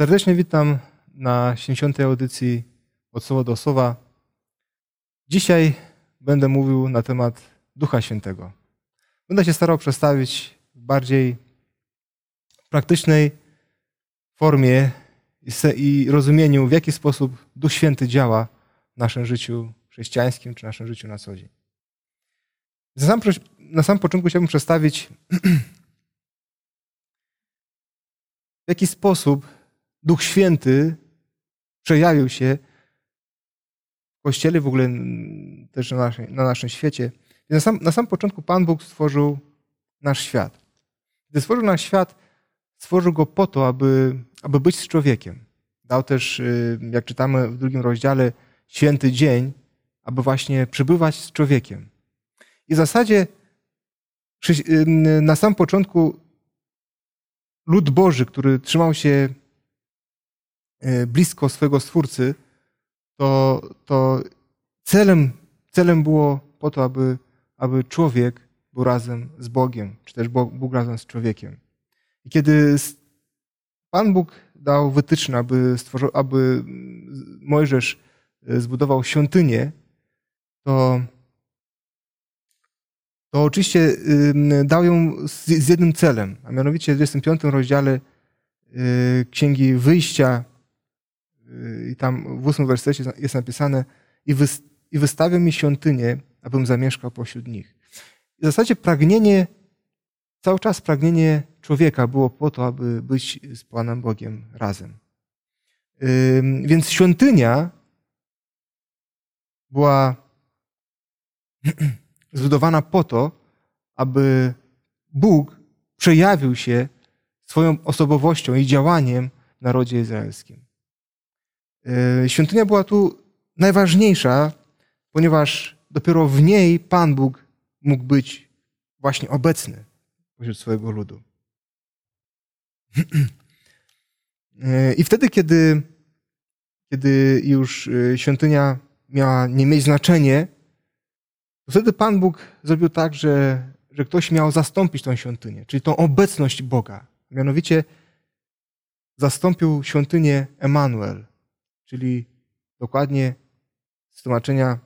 Serdecznie witam na 70. audycji od słowa do słowa. Dzisiaj będę mówił na temat Ducha Świętego. Będę się starał przedstawić w bardziej praktycznej formie i rozumieniu, w jaki sposób Duch Święty działa w naszym życiu chrześcijańskim czy naszym życiu na co dzień. Na sam, na sam początku chciałbym przedstawić, w jaki sposób Duch Święty przejawił się w Kościele, w ogóle też na naszym, na naszym świecie. Na sam, na sam początku Pan Bóg stworzył nasz świat. Gdy stworzył nasz świat, stworzył go po to, aby, aby być z człowiekiem. Dał też, y, jak czytamy w drugim rozdziale, święty dzień, aby właśnie przebywać z człowiekiem. I w zasadzie y, na sam początku lud Boży, który trzymał się blisko swojego Stwórcy, to, to celem, celem było po to, aby, aby człowiek był razem z Bogiem, czy też Bóg razem z człowiekiem. I kiedy Pan Bóg dał wytyczne, aby, stworzył, aby Mojżesz e, zbudował świątynię, to, to oczywiście dał ją z, z jednym celem, a mianowicie w 25 rozdziale e, Księgi Wyjścia i tam w ósmym wersecie jest napisane i, wy, i wystawią mi świątynię, abym zamieszkał pośród nich. I w zasadzie pragnienie, cały czas pragnienie człowieka było po to, aby być z Panem Bogiem razem. Więc świątynia była zbudowana po to, aby Bóg przejawił się swoją osobowością i działaniem w narodzie izraelskim. E, świątynia była tu najważniejsza, ponieważ dopiero w niej Pan Bóg mógł być właśnie obecny pośród swojego ludu. E, I wtedy, kiedy, kiedy już e, świątynia miała nie mieć znaczenia, wtedy Pan Bóg zrobił tak, że, że ktoś miał zastąpić tą świątynię, czyli tą obecność Boga. Mianowicie zastąpił świątynię Emanuel, czyli dokładnie z tłumaczenia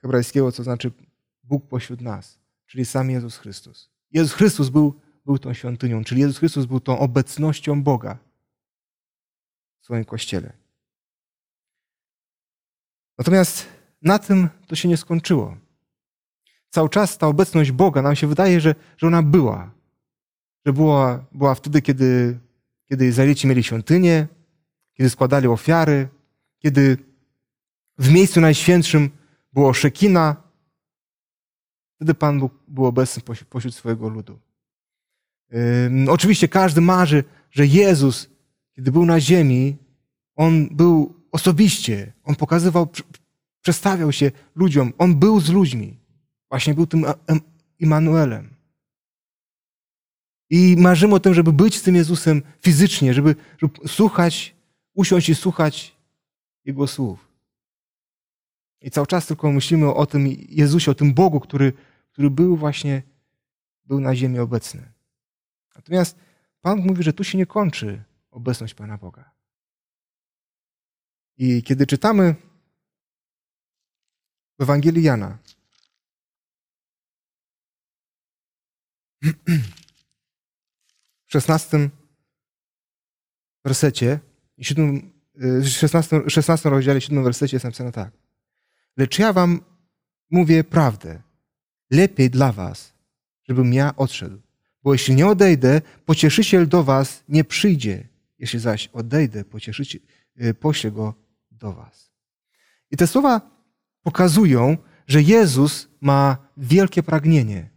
hebrajskiego, co znaczy Bóg pośród nas, czyli sam Jezus Chrystus. Jezus Chrystus był, był tą świątynią, czyli Jezus Chrystus był tą obecnością Boga w swoim kościele. Natomiast na tym to się nie skończyło. Cały czas ta obecność Boga, nam się wydaje, że, że ona była. Że była, była wtedy, kiedy, kiedy Izraelici mieli świątynię, kiedy składali ofiary, kiedy w miejscu najświętszym było Szekina, wtedy Pan Bóg był obecny pośród swojego ludu. Oczywiście każdy marzy, że Jezus, kiedy był na ziemi, On był osobiście, On pokazywał, przestawiał się ludziom, On był z ludźmi. Właśnie był tym Immanuelem. I marzymy o tym, żeby być z tym Jezusem fizycznie, żeby, żeby słuchać, usiąść i słuchać Jego słów. I cały czas tylko myślimy o tym Jezusie, o tym Bogu, który, który był właśnie, był na ziemi obecny. Natomiast Pan mówi, że tu się nie kończy obecność Pana Boga. I kiedy czytamy w Ewangelii Jana, w 16 wersecie i 7, 16, 16 rozdziale, 7 wersecie jest napisane tak. Lecz ja wam mówię prawdę. Lepiej dla was, żebym ja odszedł. Bo jeśli nie odejdę, pocieszyciel do was nie przyjdzie. Jeśli zaś odejdę, pocieszyciel, y, poślę go do was. I te słowa pokazują, że Jezus ma wielkie pragnienie.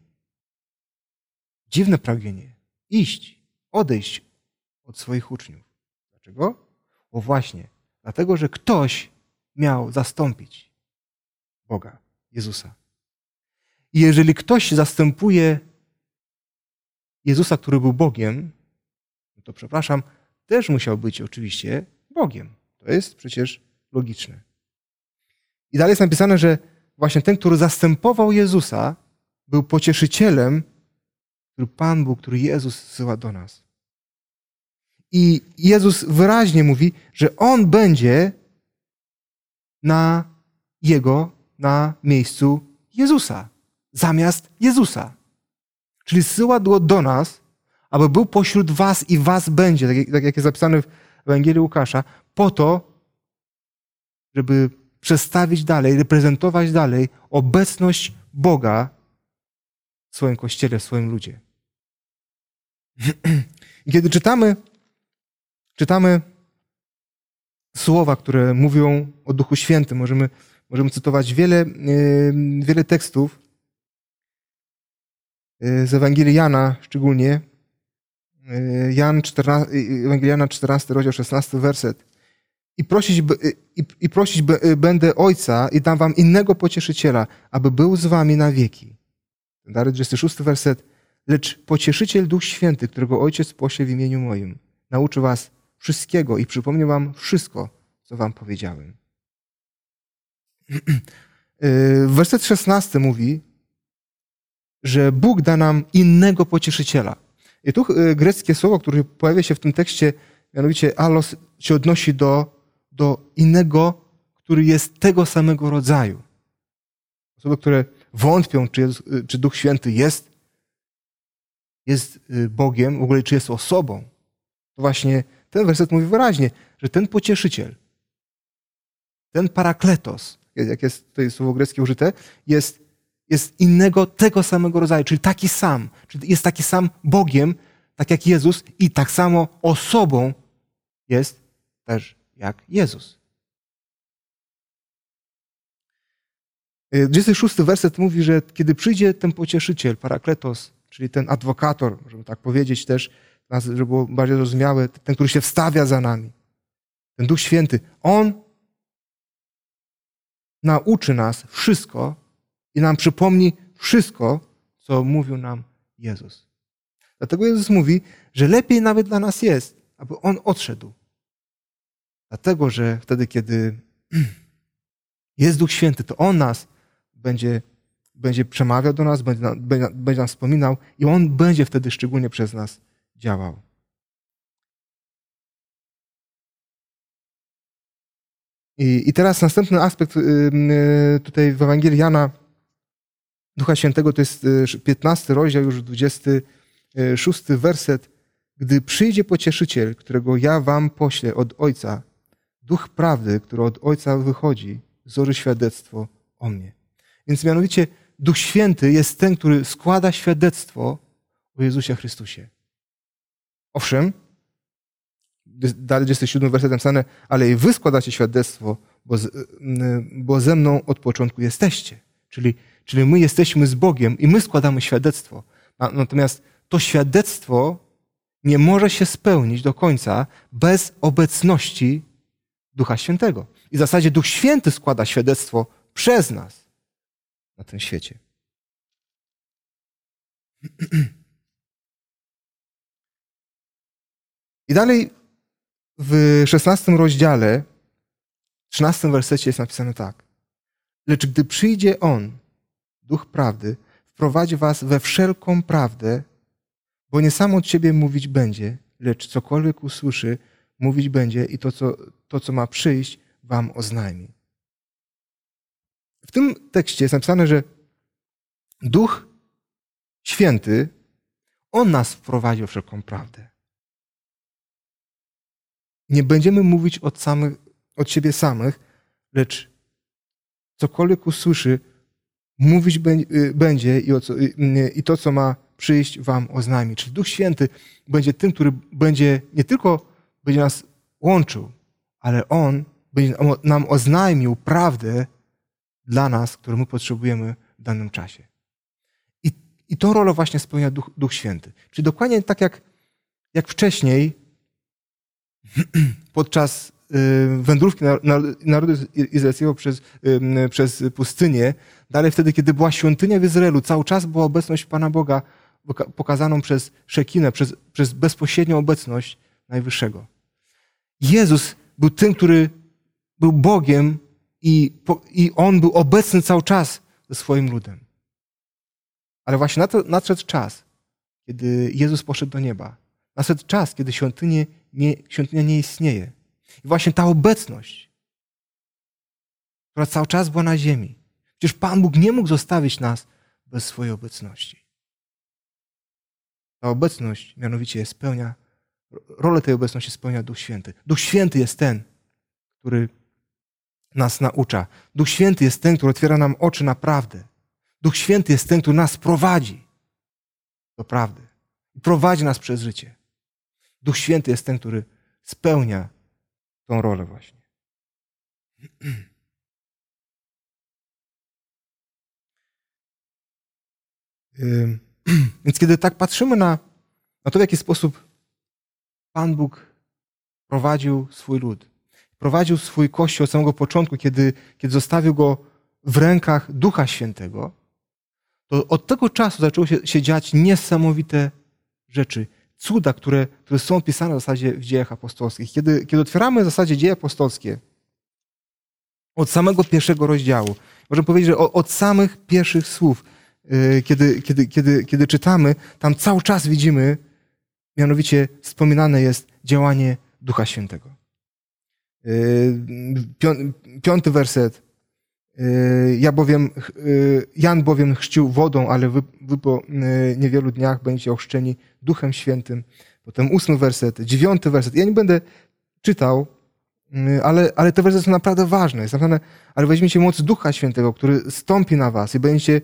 Dziwne pragnienie. Iść, odejść od swoich uczniów. Dlaczego? Bo właśnie, dlatego, że ktoś miał zastąpić Boga, Jezusa. I jeżeli ktoś zastępuje Jezusa, który był Bogiem, no to przepraszam, też musiał być oczywiście Bogiem. To jest przecież logiczne. I dalej jest napisane, że właśnie ten, który zastępował Jezusa, był pocieszycielem, który Pan Bóg, który Jezus zsyła do nas. I Jezus wyraźnie mówi, że On będzie na Jego, na miejscu Jezusa, zamiast Jezusa. Czyli zsyła go do nas, aby był pośród was i was będzie, tak jak, tak jak jest zapisane w Ewangelii Łukasza, po to, żeby przedstawić dalej, reprezentować dalej obecność Boga w swoim kościele, w swoim ludzie. Kiedy czytamy, czytamy słowa, które mówią o Duchu Świętym, możemy, możemy cytować wiele, wiele tekstów z Ewangelii Jana szczególnie. Jan 14, Ewangelii Jana 14, rozdział 16, werset. I prosić, i, i prosić będę Ojca i dam wam innego pocieszyciela, aby był z wami na wieki. Dalej 26 werset. Lecz pocieszyciel Duch Święty, którego Ojciec pośle w imieniu moim, nauczy was wszystkiego i przypomnę wam wszystko, co wam powiedziałem. Werset 16 mówi, że Bóg da nam innego pocieszyciela. I tu greckie słowo, które pojawia się w tym tekście, mianowicie alos, się odnosi do, do innego, który jest tego samego rodzaju. Osoby, które wątpią, czy, jest, czy Duch Święty jest, jest Bogiem, w ogóle czy jest osobą, to właśnie ten werset mówi wyraźnie, że ten pocieszyciel, ten parakletos, jak jest tutaj słowo greckie użyte, jest, jest innego, tego samego rodzaju, czyli taki sam, czyli jest taki sam Bogiem, tak jak Jezus i tak samo osobą jest też jak Jezus. 26 werset mówi, że kiedy przyjdzie ten pocieszyciel, parakletos, czyli ten adwokator, żeby tak powiedzieć też, żeby było bardziej zrozumiałe, ten, który się wstawia za nami, ten Duch Święty, On nauczy nas wszystko i nam przypomni wszystko, co mówił nam Jezus. Dlatego Jezus mówi, że lepiej nawet dla nas jest, aby On odszedł. Dlatego, że wtedy, kiedy jest Duch Święty, to On nas będzie, będzie przemawiał do nas, będzie, będzie, będzie nam wspominał i On będzie wtedy szczególnie przez nas działał. I, I teraz następny aspekt tutaj w Ewangelii Jana Ducha Świętego to jest 15 rozdział, już 26 werset. Gdy przyjdzie pocieszyciel, którego ja wam poślę od Ojca, Duch prawdy, który od Ojca wychodzi, złoży świadectwo o mnie. Więc mianowicie Duch Święty jest ten, który składa świadectwo o Jezusie Chrystusie. Owszem, dalej 27 werset napisane, ale i wy składacie świadectwo, bo, z, bo ze mną od początku jesteście. Czyli, czyli my jesteśmy z Bogiem i my składamy świadectwo. Natomiast to świadectwo nie może się spełnić do końca bez obecności Ducha Świętego. I w zasadzie Duch Święty składa świadectwo przez nas na tym świecie. I dalej w szesnastym rozdziale, trzynastym wersecie jest napisane tak. Lecz gdy przyjdzie On, Duch Prawdy, wprowadzi was we wszelką prawdę, bo nie sam od siebie mówić będzie, lecz cokolwiek usłyszy, mówić będzie i to, co, to, co ma przyjść, wam oznajmi. W tym tekście jest napisane, że Duch Święty, On nas wprowadzi we wszelką prawdę. Nie będziemy mówić od, samych, od siebie samych, lecz cokolwiek usłyszy, mówić y, będzie i, co, i to, co ma przyjść, wam oznajmi. Czyli Duch Święty będzie tym, który będzie nie tylko będzie nas łączył, ale On będzie nam oznajmił prawdę dla nas, którą my potrzebujemy w danym czasie. I, i tą rolę właśnie spełnia Duch, Duch Święty. Czyli dokładnie tak jak, jak wcześniej podczas y, wędrówki narodu izraelskiego przez, przez pustynię, dalej wtedy, kiedy była świątynia w Izraelu, cały czas była obecność Pana Boga pokazaną przez Szekinę, przez, przez bezpośrednią obecność Najwyższego. Jezus był tym, który był Bogiem i, i On był obecny cały czas ze swoim ludem. Ale właśnie nadszedł czas, kiedy Jezus poszedł do nieba. Nadszedł czas, kiedy świątyni nie, świątynia nie istnieje. I właśnie ta obecność, która cały czas była na ziemi. Przecież Pan Bóg nie mógł zostawić nas bez swojej obecności. Ta obecność mianowicie spełnia, rolę tej obecności spełnia Duch Święty. Duch Święty jest ten, który nas naucza. Duch Święty jest ten, który otwiera nam oczy na prawdę. Duch Święty jest ten, który nas prowadzi do prawdy. Prowadzi nas przez życie. Duch Święty jest ten, który spełnia tą rolę właśnie. Więc kiedy tak patrzymy na, na to, w jaki sposób Pan Bóg prowadził swój lud, prowadził swój Kościół od samego początku, kiedy, kiedy zostawił go w rękach Ducha Świętego, to od tego czasu zaczęło się, się dziać niesamowite rzeczy, cuda, które, które są opisane w zasadzie w dziejach apostolskich. Kiedy, kiedy otwieramy w zasadzie dzieje apostolskie, od samego pierwszego rozdziału, możemy powiedzieć, że od samych pierwszych słów, y, kiedy, kiedy, kiedy, kiedy czytamy, tam cały czas widzimy, mianowicie wspominane jest działanie Ducha Świętego. Y, piąty werset. Y, ja bowiem, Jan bowiem chrzcił wodą, ale wy, wy po niewielu dniach będziecie ochrzczeni Duchem Świętym. Potem ósmy werset, dziewiąty werset. Ja nie będę czytał, Y, ale, ale te wersy są naprawdę ważne. Jest napisane, ale weźmiecie moc Ducha Świętego, który stąpi na was i będziecie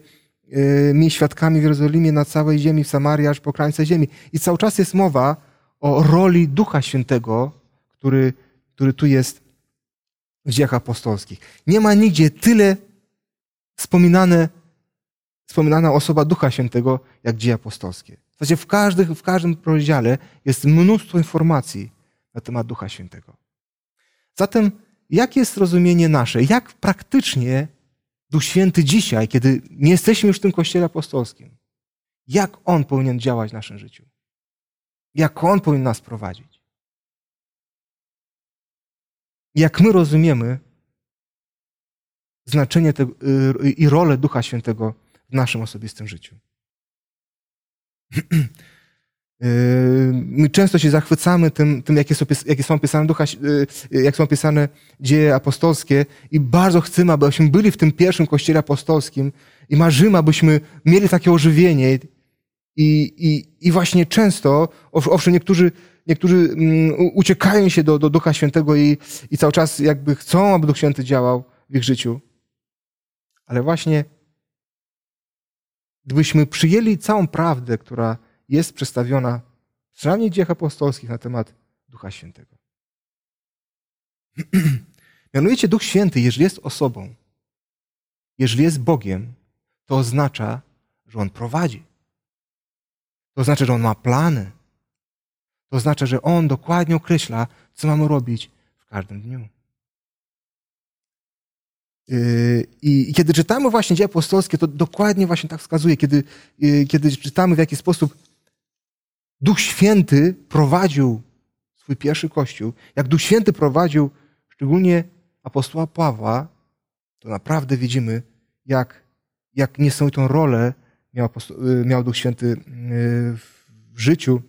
y, mi świadkami w Jerozolimie, na całej ziemi, w Samarii, aż po krańce ziemi. I cały czas jest mowa o roli Ducha Świętego, który, który tu jest w dziejach apostolskich. Nie ma nigdzie tyle wspominane, wspominana osoba Ducha Świętego, jak dzieje apostolskie. W zasadzie w, każdym w każdym rozdziale jest mnóstwo informacji na temat Ducha Świętego. Zatem, jakie jest rozumienie nasze? Jak praktycznie Duch Święty dzisiaj, kiedy nie jesteśmy już w tym kościele apostolskim, jak On powinien działać w naszym życiu? Jak On powinien nas prowadzić? Jak my rozumiemy znaczenie te, y, i rolę Ducha Świętego w naszym osobistym życiu? Yy, my często się zachwycamy tym, tym jakie, są, jakie są ducha, yy, jak są opisane dzieje apostolskie i bardzo chcemy, abyśmy byli w tym pierwszym kościele apostolskim i marzymy, abyśmy mieli takie ożywienie. I, i, i właśnie często, owszem, niektórzy, niektórzy mm, uciekają się do, do Ducha Świętego i, i cały czas jakby chcą, aby Duch Święty działał w ich życiu. Ale właśnie gdybyśmy przyjęli całą prawdę, która jest przedstawiona przynajmniej w dziejach apostolskich na temat Ducha Świętego. Mianujecie Duch Święty, jeżeli jest osobą, jeżeli jest Bogiem, to oznacza, że On prowadzi. To oznacza, że On ma plany. To oznacza, że On dokładnie określa, co mamy robić w każdym dniu. Yy, I kiedy czytamy właśnie dzieje apostolskie, to dokładnie właśnie tak wskazuje. Kiedy, yy, kiedy czytamy, w jaki sposób Duch Święty prowadził swój pierwszy kościół, jak Duch Święty prowadził szczególnie apostoła Pawła, to naprawdę widzimy, jak, jak niesamowitą rolę miał, miał Duch Święty w życiu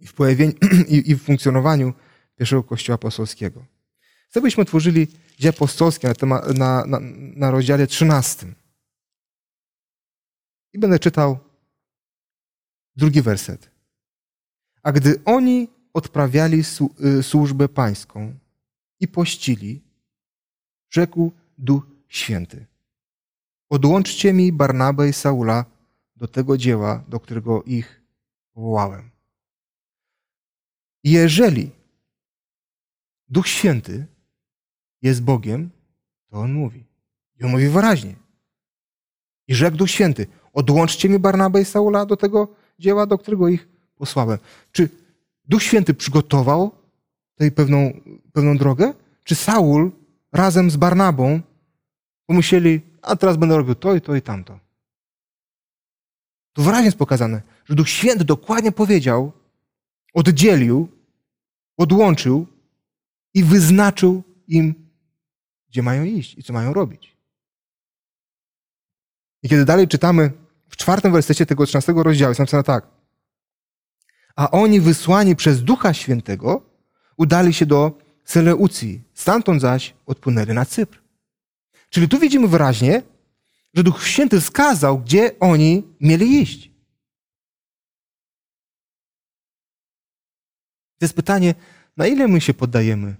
i w pojawieniu i w funkcjonowaniu pierwszego kościoła apostolskiego. Chcę, byśmy otworzyli dzieje apostolskie na, temat, na, na, na rozdziale 13. I będę czytał drugi werset. A gdy oni odprawiali y, służbę pańską i pościli, rzekł Duch Święty: Odłączcie mi Barnabę i Saula do tego dzieła, do którego ich powołałem. Jeżeli Duch Święty jest Bogiem, to on mówi. I on mówi wyraźnie. I rzekł Duch Święty: Odłączcie mi Barnabę i Saula do tego dzieła, do którego ich posłałem. Czy Duch Święty przygotował tej pewną, pewną drogę? Czy Saul razem z Barnabą pomyśleli, a teraz będę robił to i to i tamto? Tu wyraźnie jest pokazane, że Duch Święty dokładnie powiedział, oddzielił, odłączył i wyznaczył im, gdzie mają iść i co mają robić. I kiedy dalej czytamy w czwartym wersecie tego 13 rozdziału, jest napisane tak. a oni wysłani przez Ducha Świętego udali się do Seleucji, stamtąd zaś odpłynęli na Cypr. Czyli tu widzimy wyraźnie, że Duch Święty wskazał, gdzie oni mieli iść. To jest pytanie, na ile my się poddajemy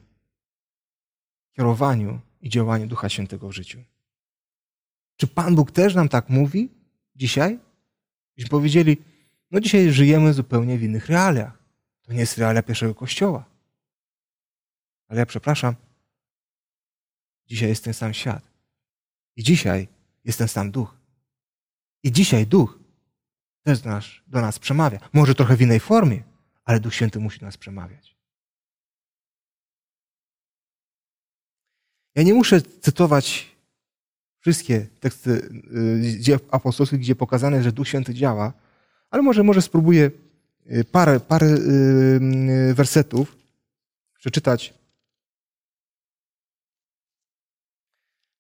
kierowaniu i działaniu Ducha Świętego w życiu? Czy Pan Bóg też nam tak mówi dzisiaj? Byśmy powiedzieli, no dzisiaj żyjemy zupełnie w innych realiach. To nie jest realia pierwszego kościoła. Ale ja przepraszam, dzisiaj jest ten sam świat. I dzisiaj jest ten sam duch. I dzisiaj duch też do nas, do nas przemawia. Może trochę w innej formie, ale Duch Święty musi nas przemawiać. Ja nie muszę cytować wszystkie teksty y, dzieł apostolskich, gdzie pokazane, że Duch Święty działa, ale może, może spróbuję y, parę, parę y, wersetów przeczytać.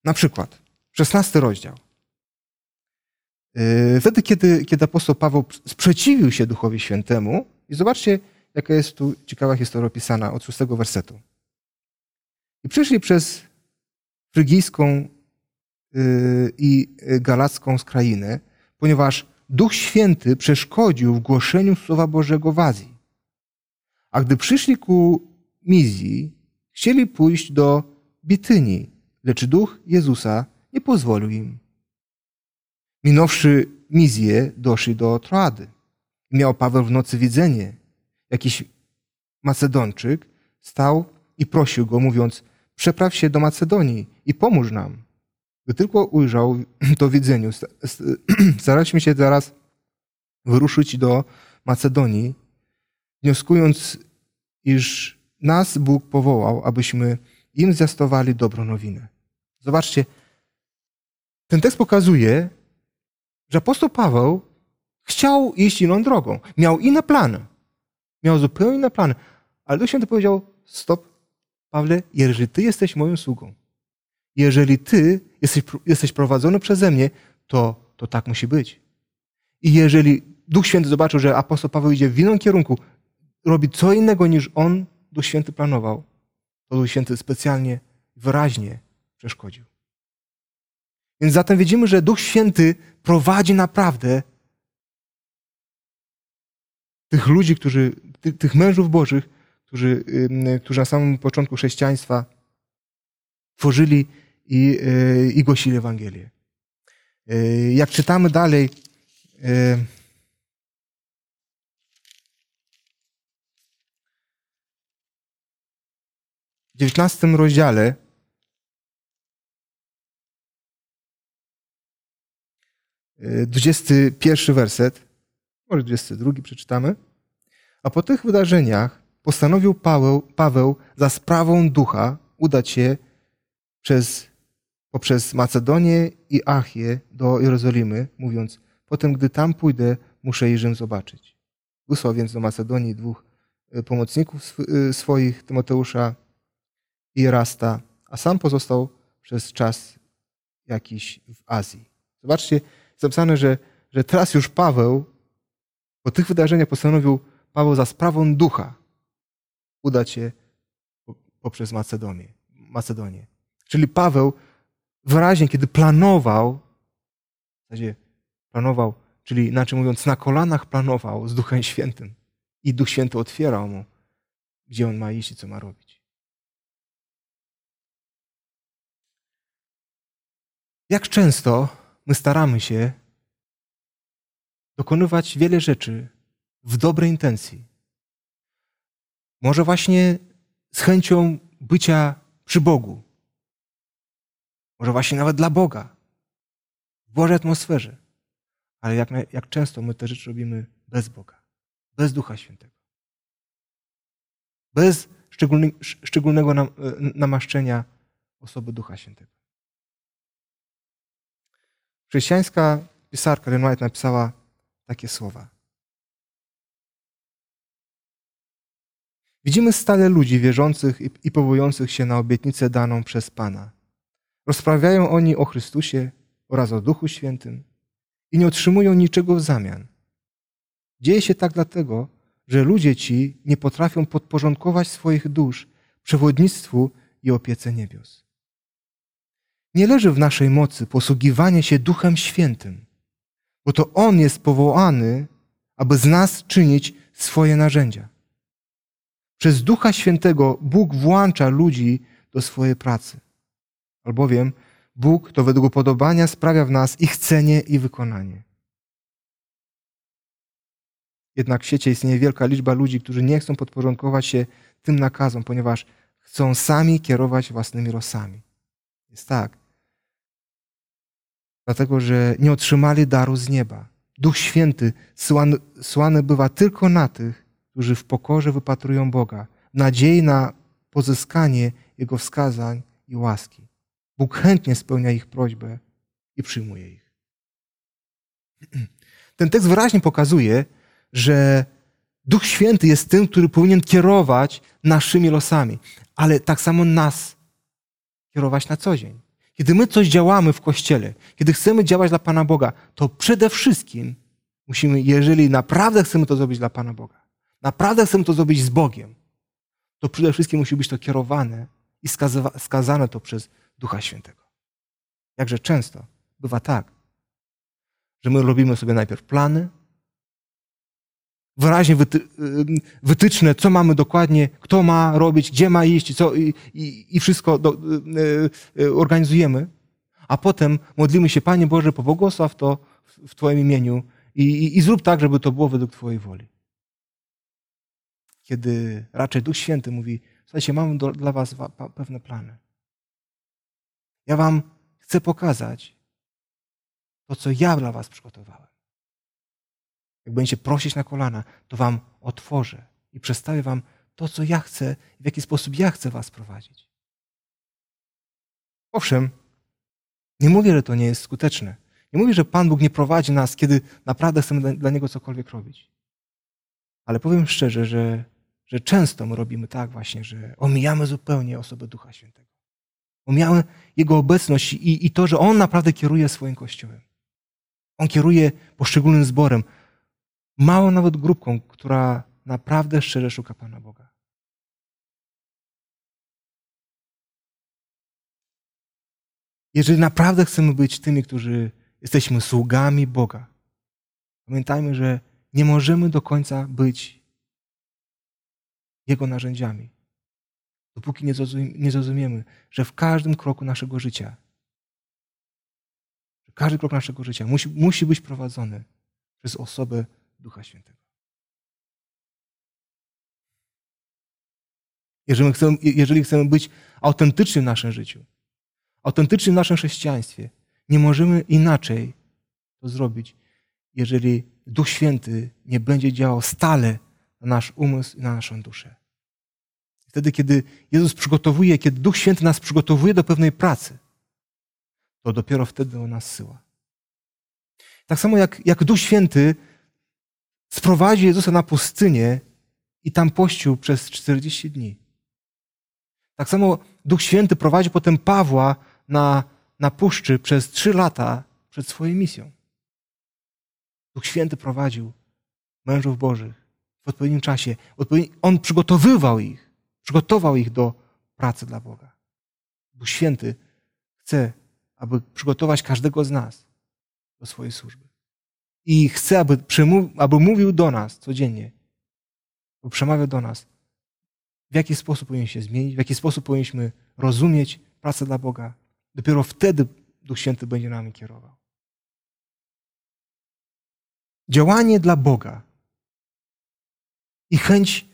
Na przykład, 16 rozdział. Wtedy, kiedy, kiedy apostoł Paweł sprzeciwił się Duchowi Świętemu, i zobaczcie, jaka jest tu ciekawa historia opisana od szóstego wersetu. I przyszli przez frygijską y, i galacką skrainę, ponieważ Duch Święty przeszkodził w głoszeniu Słowa Bożego w Azji. A gdy przyszli ku Mizji, chcieli pójść do Bitynii, lecz Duch Jezusa nie pozwolił im. Minąwszy Mizję, doszli do Troady. Miał Paweł w nocy widzenie. Jakiś Macedonczyk stał i prosił go, mówiąc: Przepraw się do Macedonii i pomóż nam. Gdy tylko ujrzał to widzeniu, staraliśmy się teraz wyruszyć do Macedonii, wnioskując, iż nas Bóg powołał, abyśmy im zjastowali dobrą nowinę. Zobaczcie, ten tekst pokazuje, że apostoł Paweł chciał iść inną drogą. Miał inne plany. Miał zupełnie inne plany. Ale Duch Święty powiedział, stop, Pawle, jeżeli ty jesteś moją sługą, jeżeli ty jesteś, jesteś prowadzony przeze mnie, to, to tak musi być. I jeżeli Duch Święty zobaczył, że apostoł Paweł idzie w innym kierunku, robi co innego niż on, Duch Święty planował, to Duch Święty specjalnie, wyraźnie przeszkodził. Więc zatem widzimy, że Duch Święty prowadzi naprawdę tych ludzi, którzy, ty, tych mężów bożych, którzy, którzy na samym początku chrześcijaństwa tworzyli i, y, i głosili Ewangelię. Y, jak czytamy dalej, y, w dziewiętnastym rozdziale dwudziesty pierwszy werset może 22 przeczytamy. A po tych wydarzeniach postanowił Paweł, Paweł za sprawą ducha udać się przez, poprzez Macedonię i Achię do Jerozolimy, mówiąc, potem gdy tam pójdę, muszę i Rzym zobaczyć. Wysłał więc do Macedonii dwóch e, pomocników e, swoich, Tymoteusza i Rasta, a sam pozostał przez czas jakiś w Azji. Zobaczcie, jest napisane, że, że teraz już Paweł po tych wydarzeniach postanowił Paweł za sprawą ducha udać się poprzez Macedonię. Macedonię. Czyli Paweł wyraźnie, kiedy planował, w zasadzie planował, czyli inaczej mówiąc, na kolanach planował z Duchem Świętym i Duch Święty otwierał mu, gdzie on ma iść i co ma robić. Jak często my staramy się dokonywać wiele rzeczy w dobrej intencji. Może właśnie z chęcią bycia przy Bogu. Może właśnie nawet dla Boga. W Bożej atmosferze. Ale jak, jak często my te rzeczy robimy bez Boga, bez Ducha Świętego. Bez szczególnego nam, namaszczenia osoby Ducha Świętego. Chrześcijańska pisarka Ellen napisała takie słowa. Widzimy stale ludzi wierzących i powołujących się na obietnicę daną przez Pana. Rozprawiają oni o Chrystusie oraz o Duchu Świętym i nie otrzymują niczego w zamian. Dzieje się tak dlatego, że ludzie ci nie potrafią podporządkować swoich dusz przewodnictwu i opiece niebios. Nie leży w naszej mocy posługiwanie się Duchem Świętym, bo to On jest powołany, aby z nas czynić swoje narzędzia. Przez Ducha Świętego Bóg włącza ludzi do swojej pracy. Albowiem Bóg to według upodobania sprawia w nas ich chcenie i wykonanie. Jednak w świecie istnieje wielka liczba ludzi, którzy nie chcą podporządkować się tym nakazom, ponieważ chcą sami kierować własnymi losami. Jest tak. Dlatego, że nie otrzymali daru z nieba. Duch Święty słany, słany bywa tylko na tych, którzy w pokorze wypatrują Boga, nadziei na pozyskanie Jego wskazań i łaski. Bóg chętnie spełnia ich prośbę i przyjmuje ich. Ten tekst wyraźnie pokazuje, że Duch Święty jest tym, który powinien kierować naszymi losami, ale tak samo nas kierować na co dzień. Kiedy my coś działamy w kościele, kiedy chcemy działać dla Pana Boga, to przede wszystkim musimy, jeżeli naprawdę chcemy to zrobić dla Pana Boga, naprawdę chcemy to zrobić z Bogiem, to przede wszystkim musi być to kierowane i skazane to przez Ducha Świętego. Jakże często bywa tak, że my robimy sobie najpierw plany, wyraźnie wyty, wytyczne, co mamy dokładnie, kto ma robić, gdzie ma iść co, i, i, i wszystko do, y, y, organizujemy, a potem modlimy się, Panie Boże, pobłogosław to w Twoim imieniu i, i, i zrób tak, żeby to było według Twojej woli. Kiedy raczej Duch Święty mówi, słuchajcie, mam do, dla Was pewne plany. Ja Wam chcę pokazać to, co ja dla Was przygotowałem. Jak będziecie prosić na kolana, to wam otworzę i przedstawię wam to, co ja chcę, w jaki sposób ja chcę was prowadzić. Owszem, nie mówię, że to nie jest skuteczne. Nie mówię, że Pan Bóg nie prowadzi nas, kiedy naprawdę chcemy dla Niego cokolwiek robić. Ale powiem szczerze, że, że często my robimy tak właśnie, że omijamy zupełnie osobę Ducha Świętego. Omijamy Jego obecność i, i to, że On naprawdę kieruje swoim Kościołem. On kieruje poszczególnym zborem małą nawet grupką, która naprawdę szczerze szuka Pana Boga. Jeżeli naprawdę chcemy być tymi, którzy jesteśmy sługami Boga, pamiętajmy, że nie możemy do końca być Jego narzędziami, dopóki nie zrozumiemy, że w każdym kroku naszego życia, każdy krok naszego życia musi, musi być prowadzony przez osobę Ducha Świętego. Jeżeli chcemy, jeżeli chcemy być autentyczni w naszym życiu, autentyczni w naszym chrześcijaństwie, nie możemy inaczej to zrobić, jeżeli Duch Święty nie będzie działał stale na nasz umysł i na naszą duszę. Wtedy, kiedy Jezus przygotowuje, kiedy Duch Święty nas przygotowuje do pewnej pracy, to dopiero wtedy On nas syła. Tak samo jak, jak Duch Święty sprowadził Jezusa na pustynię i tam pościł przez 40 dni. Tak samo Duch Święty prowadził potem Pawła na, na puszczy przez trzy lata przed swoją misją. Duch Święty prowadził mężów Bożych w odpowiednim czasie. On przygotowywał ich, przygotował ich do pracy dla Boga. Duch Święty chce, aby przygotować każdego z nas do swojej służby i chce, aby, aby mówił do nas codziennie, aby przemawiał do nas, w jaki sposób powinien się zmienić, w jaki sposób powinniśmy rozumieć pracę dla Boga. Dopiero wtedy Duch Święty będzie nami kierował. Działanie dla Boga i chęć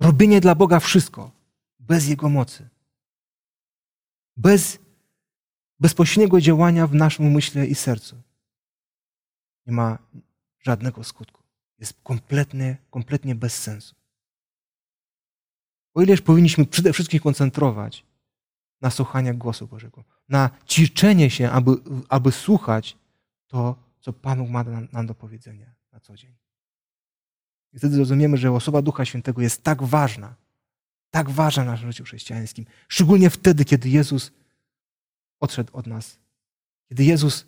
robienia dla Boga wszystko bez Jego mocy, bez bezpośredniego działania w naszym umyśle i sercu nie ma żadnego skutku. Jest kompletnie, kompletnie bez sensu. O ileż powinniśmy przede wszystkim koncentrować na słuchaniu głosu Bożego, na ćwiczenie się, aby, aby słuchać to, co Pan ma nam do powiedzenia na co dzień. I wtedy zrozumiemy, że osoba Ducha Świętego jest tak ważna, tak ważna w naszym życiu chrześcijańskim, szczególnie wtedy, kiedy Jezus odszedł od nas, kiedy Jezus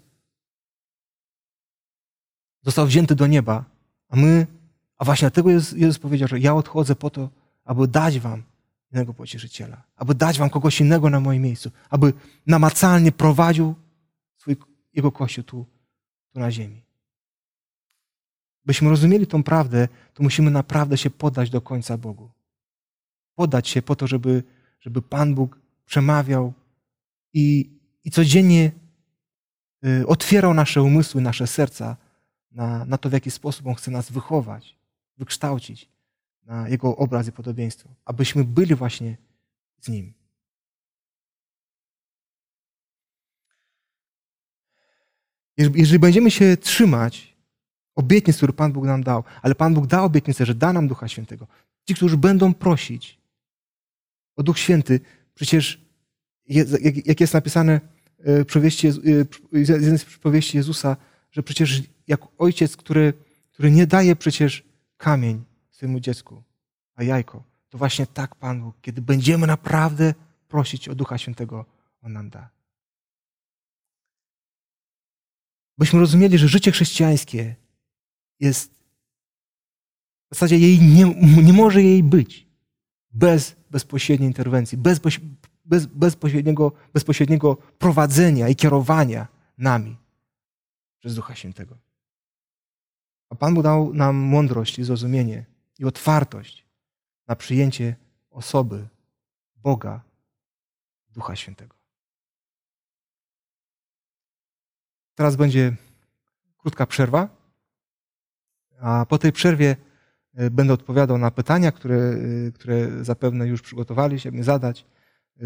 został wzięty do nieba, a my, A właśnie dlatego Jezus, Jezus powiedział, że ja odchodzę po to, aby dać wam innego pocieszyciela, aby dać wam kogoś innego na moim miejscu, aby namacalnie prowadził swój, jego kościół tu, tu na ziemi. Byśmy rozumieli tą prawdę, to musimy naprawdę się poddać do końca Bogu. Poddać się po to, żeby, żeby Pan Bóg przemawiał i, i codziennie y, otwierał nasze umysły, nasze serca na, na to, w jaki sposób On chce nas wychować, wykształcić na Jego obraz i podobieństwo, abyśmy byli właśnie z Nim. Jeżeli będziemy się trzymać obietnic, które Pan Bóg nam dał, ale Pan Bóg dał obietnicę, że da nam Ducha Świętego. Ci, którzy będą prosić o Duch Święty, przecież jak jest napisane w przypowieści, jednej z przypowieści Jezusa, że przecież jak ojciec, który, który nie daje przecież kamień swojemu dziecku, a jajko, to właśnie tak Pan Bóg, kiedy będziemy naprawdę prosić o Ducha Świętego, On nam da. Byśmy rozumieli, że życie chrześcijańskie jest w zasadzie jej nie, nie może jej być bez bezpośredniej interwencji, bez, bez bezpośredniego, bezpośredniego prowadzenia i kierowania nami przez Ducha Świętego. A Pan Bóg dał nam mądrość i zrozumienie i otwartość na przyjęcie osoby Boga, Ducha Świętego. Teraz będzie krótka przerwa, a po tej przerwie e, będę odpowiadał na pytania, które, e, które zapewne już przygotowaliście mi zadać.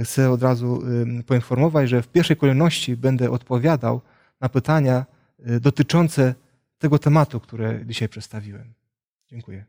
Chcę od razu poinformować, że w pierwszej kolejności będę odpowiadał na pytania e, dotyczące tego tematu, które dzisiaj przedstawiłem. Dziękuję.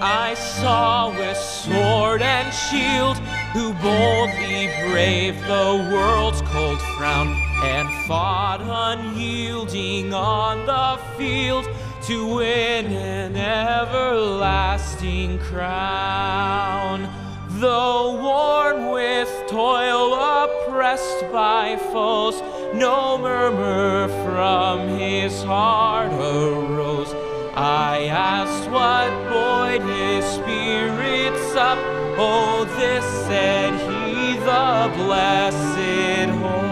I saw with sword and shield, who boldly braved the world's cold frown and fought unyielding on the field to win an everlasting crown. Though worn with toil, oppressed by foes, no murmur from his heart arose. I asked what his spirits up. Oh, this said he, the blessed hope.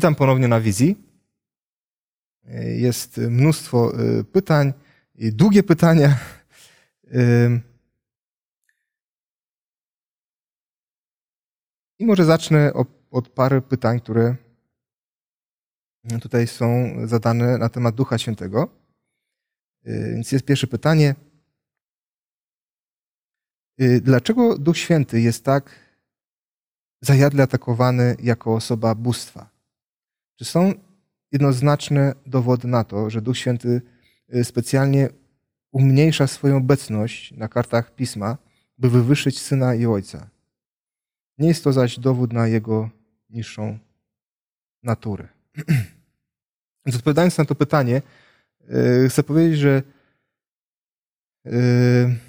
Witam ponownie na wizji. Jest mnóstwo pytań, długie pytania. I może zacznę od pary pytań, które tutaj są zadane na temat Ducha Świętego. Więc jest pierwsze pytanie. Dlaczego Duch Święty jest tak zajadle atakowany jako osoba bóstwa? Czy są jednoznaczne dowody na to, że Duch Święty y, specjalnie umniejsza swoją obecność na kartach pisma, by wywyższyć syna i ojca? Nie jest to zaś dowód na jego niższą naturę. Więc odpowiadając na to pytanie, y, chcę powiedzieć, że y,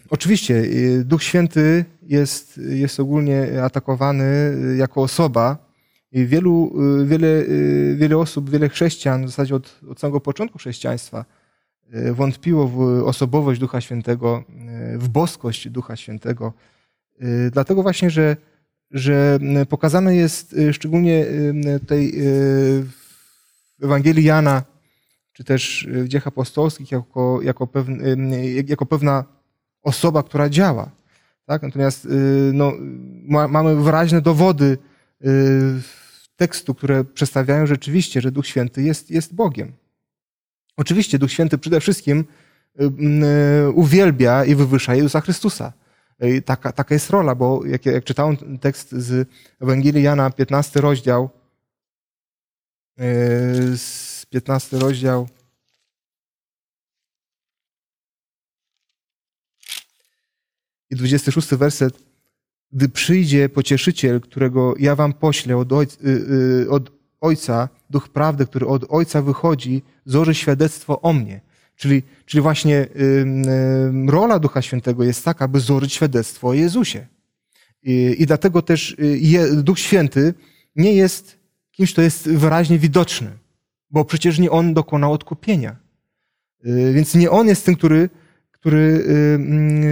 oczywiście Duch Święty jest, jest ogólnie atakowany jako osoba, i wielu, y, wiele, y, wiele osób, wiele chrześcijan, w zasadzie od, od samego początku chrześcijaństwa, y, wątpiło w osobowość Ducha Świętego, w boskość Ducha Świętego. Dlatego właśnie, że, że pokazane jest szczególnie tej w Ewangelii Jana, czy też w dziejach apostolskich, jako, jako, pewne, jako pewna osoba, która działa. Tak? Natomiast no, ma, mamy wyraźne dowody tekstu, które przedstawiają rzeczywiście, że Duch Święty jest, jest Bogiem. Oczywiście Duch Święty przede wszystkim y, y, uwielbia i wywyższa Jezusa Chrystusa. I taka, taka jest rola, bo jak, jak czytałem tekst z Ewangelii Jana, 15 rozdział, y, z 15 rozdział, i 26 werset, gdy przyjdzie pocieszyciel, którego ja wam poślę od ojca, y, y, od ojca, duch prawdy, który od ojca wychodzi, złoży świadectwo o mnie. Czyli, czyli właśnie rola Ducha Świętego jest taka, by złożyć świadectwo o Jezusie. I, i dlatego też y, Duch Święty nie jest kimś, kto jest wyraźnie widoczny, bo przecież nie On dokonał odkupienia. Więc nie On jest tym, który, który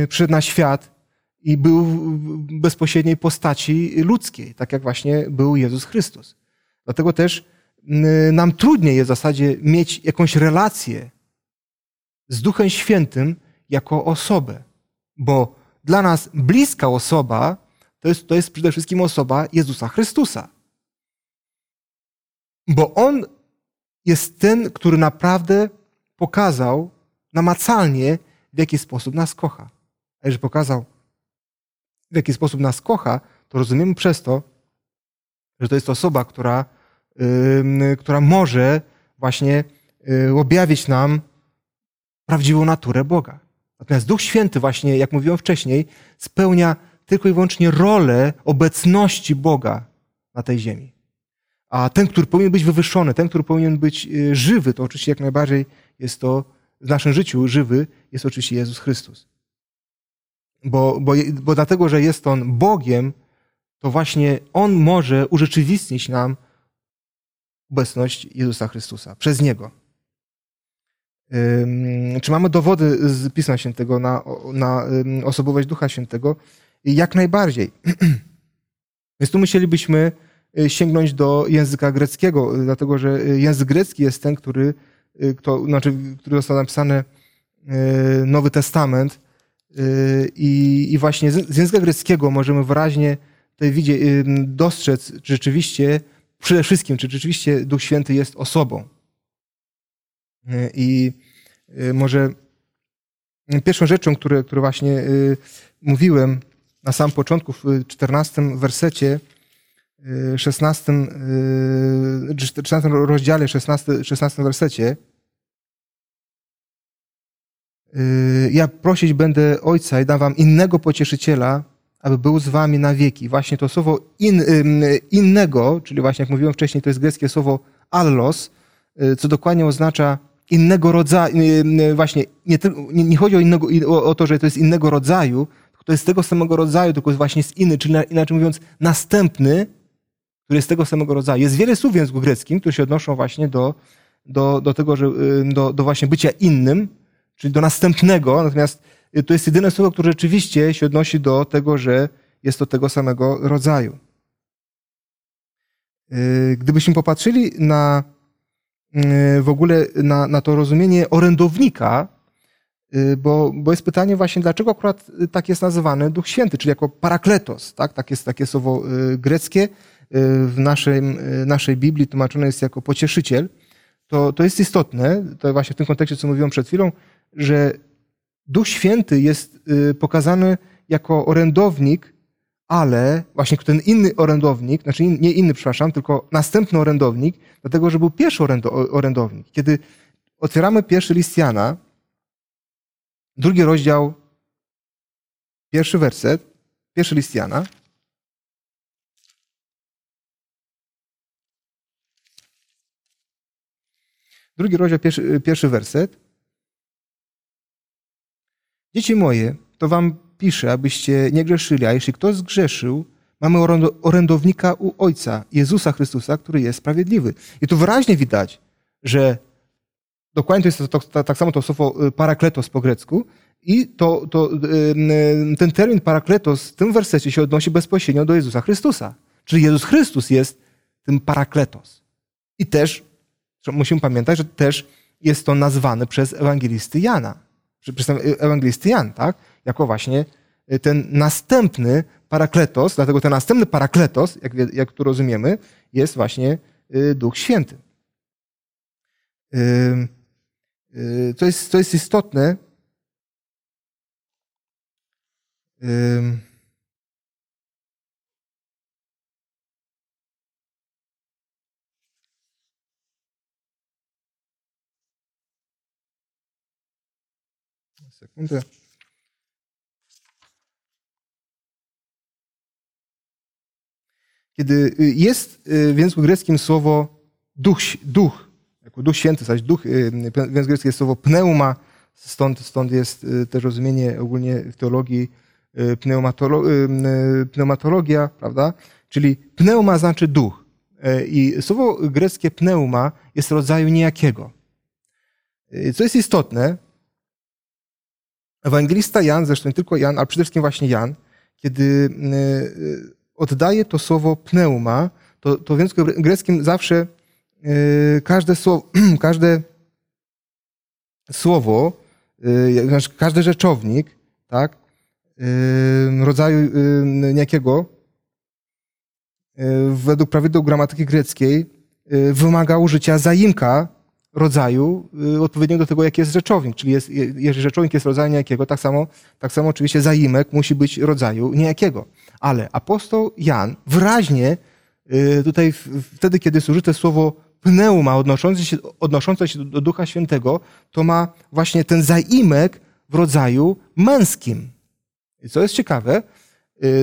przyszedł na świat i był w bezpośredniej postaci ludzkiej, tak jak właśnie był Jezus Chrystus. Dlatego też nam trudniej jest w zasadzie mieć jakąś relację z Duchem Świętym jako osobę, bo dla nas bliska osoba to jest, to jest przede wszystkim osoba Jezusa Chrystusa. Bo On jest ten, który naprawdę pokazał namacalnie, w jaki sposób nas kocha. A pokazał w jaki sposób nas kocha, to rozumiemy przez to, że to jest osoba, która, yy, która może właśnie yy, objawić nam prawdziwą naturę Boga. Natomiast Duch Święty właśnie, jak mówiłem wcześniej, spełnia tylko i wyłącznie rolę obecności Boga na tej ziemi. A ten, który powinien być wywyższony, ten, który powinien być y, żywy, to oczywiście jak najbardziej jest to w naszym życiu żywy, jest oczywiście Jezus Chrystus. Bo, bo, bo dlatego, że jest On Bogiem, to właśnie On może urzeczywistnić nam obecność Jezusa Chrystusa przez Niego. Czy mamy dowody z Pisma Świętego na, na osobowość Ducha Świętego? Jak najbardziej. Więc tu musielibyśmy y, sięgnąć do języka greckiego, dlatego że język grecki jest ten, który, y, kto, znaczy, który został napisany y, Nowy Testament, Y, I, I, właśnie z języka greckiego możemy wyraźnie tutaj widzieć, y, dostrzec, czy rzeczywiście, przede wszystkim, czy rzeczywiście Duch Święty jest osobą. Y, I może pierwszą rzeczą, które, które właśnie mówiłem na samym początku, w 14 wersecie, 16, 14 rozdziale, 16, 16 wersecie, Y, ja prosić będę Ojca i dam wam innego pocieszyciela, aby był z wami na wieki. Właśnie to słowo in, innego, czyli właśnie jak mówiłem wcześniej, to jest greckie słowo allos, y, co dokładnie oznacza innego rodzaju, właśnie nie, nie chodzi o, innego, o, to, że to jest innego rodzaju, to jest tego samego rodzaju, tylko jest właśnie z inny, czyli inaczej mówiąc następny, który jest tego samego rodzaju. Jest wiele słów w języku greckim, które się odnoszą właśnie do, do, do tego, że, do, do właśnie bycia innym, czyli do następnego, natomiast to jest jedyne słowo, które rzeczywiście się odnosi do tego, że jest to tego samego rodzaju. Gdybyśmy popatrzyli na w ogóle na, na to rozumienie orędownika, bo, bo jest pytanie właśnie, dlaczego akurat tak jest nazywany Duch Święty, czyli jako parakletos, tak? tak jest takie słowo greckie, w naszej, naszej Biblii tłumaczone jest jako pocieszyciel, to, to jest istotne, to właśnie w tym kontekście, co mówiłem przed chwilą, że Duch Święty jest y, pokazany jako orędownik, ale właśnie ten inny orędownik, znaczy nie inny, przepraszam, tylko następny orędownik, dlatego że był pierwszy orędownik. Kiedy otwieramy pierwszy list Jana, drugi rozdział, pierwszy werset, pierwszy list Jana, Drugi rozdział, pierwszy, pierwszy werset. Dzieci moje, to wam piszę, abyście nie grzeszyli, a jeśli ktoś zgrzeszył, mamy orędownika u Ojca, Jezusa Chrystusa, który jest sprawiedliwy. I tu wyraźnie widać, że dokładnie to jest to, to, to, tak samo to słowo y, parakletos po grecku i to, to, y, ten termin parakletos w tym wersecie się odnosi bezpośrednio do Jezusa Chrystusa. Czyli Jezus Chrystus jest tym parakletos. I też musimy pamiętać, że też jest to nazwane przez ewangelisty Jana. Ewangelisty Jan, tak? Jako właśnie y, ten następny parakletos, dlatego ten następny parakletos, jak, jak tu rozumiemy, jest właśnie y, Duch Święty. Co jest, co jest istotne, Kiedy y, jest y, w języku greckim słowo duch, duch jako duch święty, zaś duch, y, w języku greckim jest słowo pneuma, stąd, stąd jest też rozumienie ogólnie w teologii pneumatologia, prawda? Czyli pneuma znaczy duch. I słowo greckie pneuma jest rodzaju niejakiego. Co jest istotne, Ewangelista Jan, zresztą nie tylko Jan, ale przede wszystkim właśnie Jan, kiedy y, y, oddaje to słowo pneuma, to, to w języku greckim zawsze y, każde słowo, każde słowo znaczy każdy rzeczownik, tak, rodzaju niejakiego, według prawidł gramatyki greckiej, wymaga użycia zaimka rodzaju y, odpowiednio do tego, jaki jest rzeczownik. Czyli jest, jeżeli rzeczownik jest rodzaju niejakiego, tak samo, tak samo oczywiście zaimek musi być rodzaju niejakiego. Ale apostoł Jan wyraźnie y, tutaj wtedy, kiedy jest użyte słowo pneuma odnoszące się, odnoszące się do Ducha Świętego, to ma właśnie ten zaimek w rodzaju męskim. I co jest ciekawe,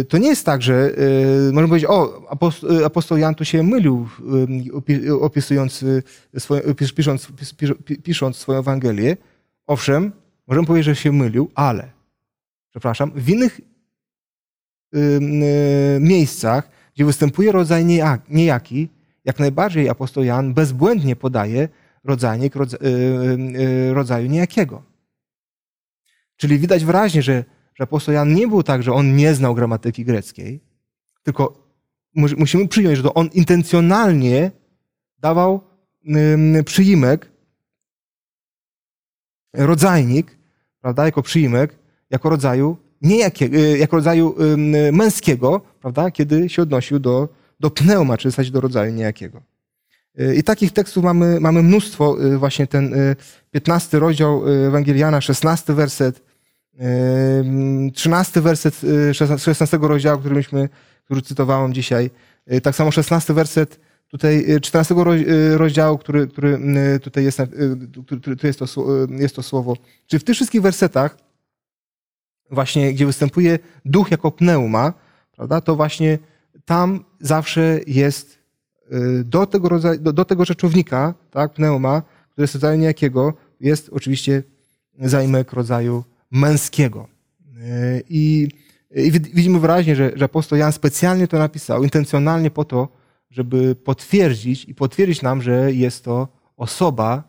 to nie jest tak, że y, możemy powiedzieć, o, y, apostoł Jan tu się mylił, opisując, pisząc, pisząc swoją Ewangelię. Owszem, możemy powiedzieć, że się mylił, ale, przepraszam, w innych miejscach, gdzie występuje rodzaj niejaki, jak najbardziej apostoł Jan bezbłędnie podaje rodzajnik rodzaju niejakiego. Czyli widać wyraźnie, że że apostoł Jan nie był tak, że on nie znał gramatyki greckiej, tylko musimy przyjąć, że to on intencjonalnie dawał przyimek, rodzajnik, prawda, jako przyimek, jako rodzaju niejakiego, y, jako rodzaju męskiego, prawda, kiedy się odnosił do, do pneuma, czy w zasadzie do rodzaju niejakiego. Y, I takich tekstów mamy, mamy mnóstwo, y, właśnie ten 15 rozdział Ewangeliana, 16 werset, 13 werset 16 y, rozdziału, który, myśmy, który cytowałem dzisiaj. Y, tak samo 16 werset tutaj 14 y, rozdziału, który, który tutaj jest, który, jest, to, jest to słowo. Czyli w tych wszystkich wersetach, właśnie gdzie występuje duch jako pneuma, prawda, to właśnie tam zawsze jest do tego, rodzaju, do, do tego rzeczownika, tak, pneuma, który jest rodzaju niejakiego, jest oczywiście zaimek rodzaju męskiego. I, i widzimy wyraźnie, że, że apostoł Jan specjalnie to napisał, intencjonalnie po to, żeby potwierdzić i potwierdzić nam, że jest to osoba,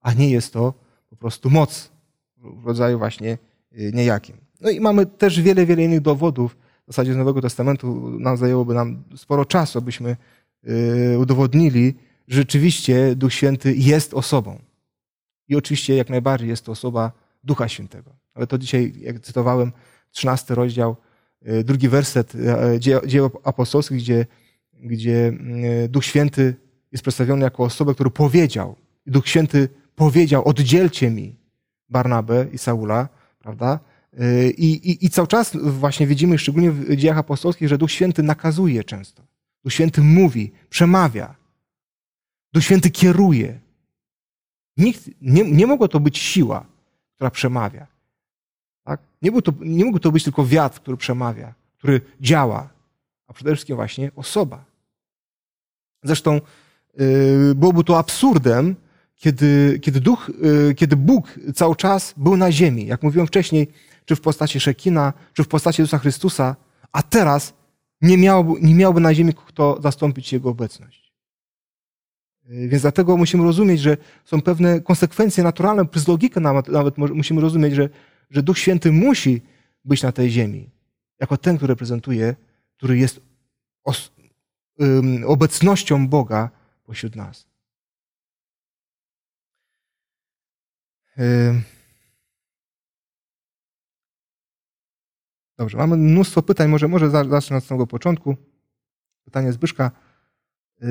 a nie jest to po prostu moc w rodzaju właśnie e, niejakim. No i mamy też wiele, wiele innych dowodów. W zasadzie z Nowego Testamentu nam zajęłoby nam sporo czasu, abyśmy udowodnili, że rzeczywiście Duch Święty jest osobą. I oczywiście jak najbardziej jest to osoba Ducha Świętego. Ale to dzisiaj, jak cytowałem, 13 rozdział, drugi werset dzieł apostolskich, gdzie, gdzie Duch Święty jest przedstawiony jako osobę, który powiedział, Duch Święty powiedział, oddzielcie mi Barnabę i Saula, prawda? I, i, I cały czas właśnie widzimy, szczególnie w dziejach apostolskich, że Duch Święty nakazuje często. Duch Święty mówi, przemawia. Duch Święty kieruje. Nikt, nie, nie mogło to być siła, która przemawia. Tak? Nie, był to, nie mógł to być tylko wiatr, który przemawia, który działa, a przede wszystkim właśnie osoba. Zresztą yy, byłoby to absurdem, kiedy, kiedy, duch, yy, kiedy Bóg cały czas był na ziemi. Jak mówiłem wcześniej, czy w postaci Szekina, czy w postaci Jezusa Chrystusa, a teraz nie miałby, nie miałby na ziemi kto zastąpić Jego obecność. Więc dlatego musimy rozumieć, że są pewne konsekwencje naturalne, przez logikę nawet, nawet musimy rozumieć, że, że Duch Święty musi być na tej ziemi, jako ten, który reprezentuje, który jest os, obecnością Boga pośród nas. Dobrze, mamy mnóstwo pytań, może, może zacznę od samego początku. Pytanie Zbyszka. Yy,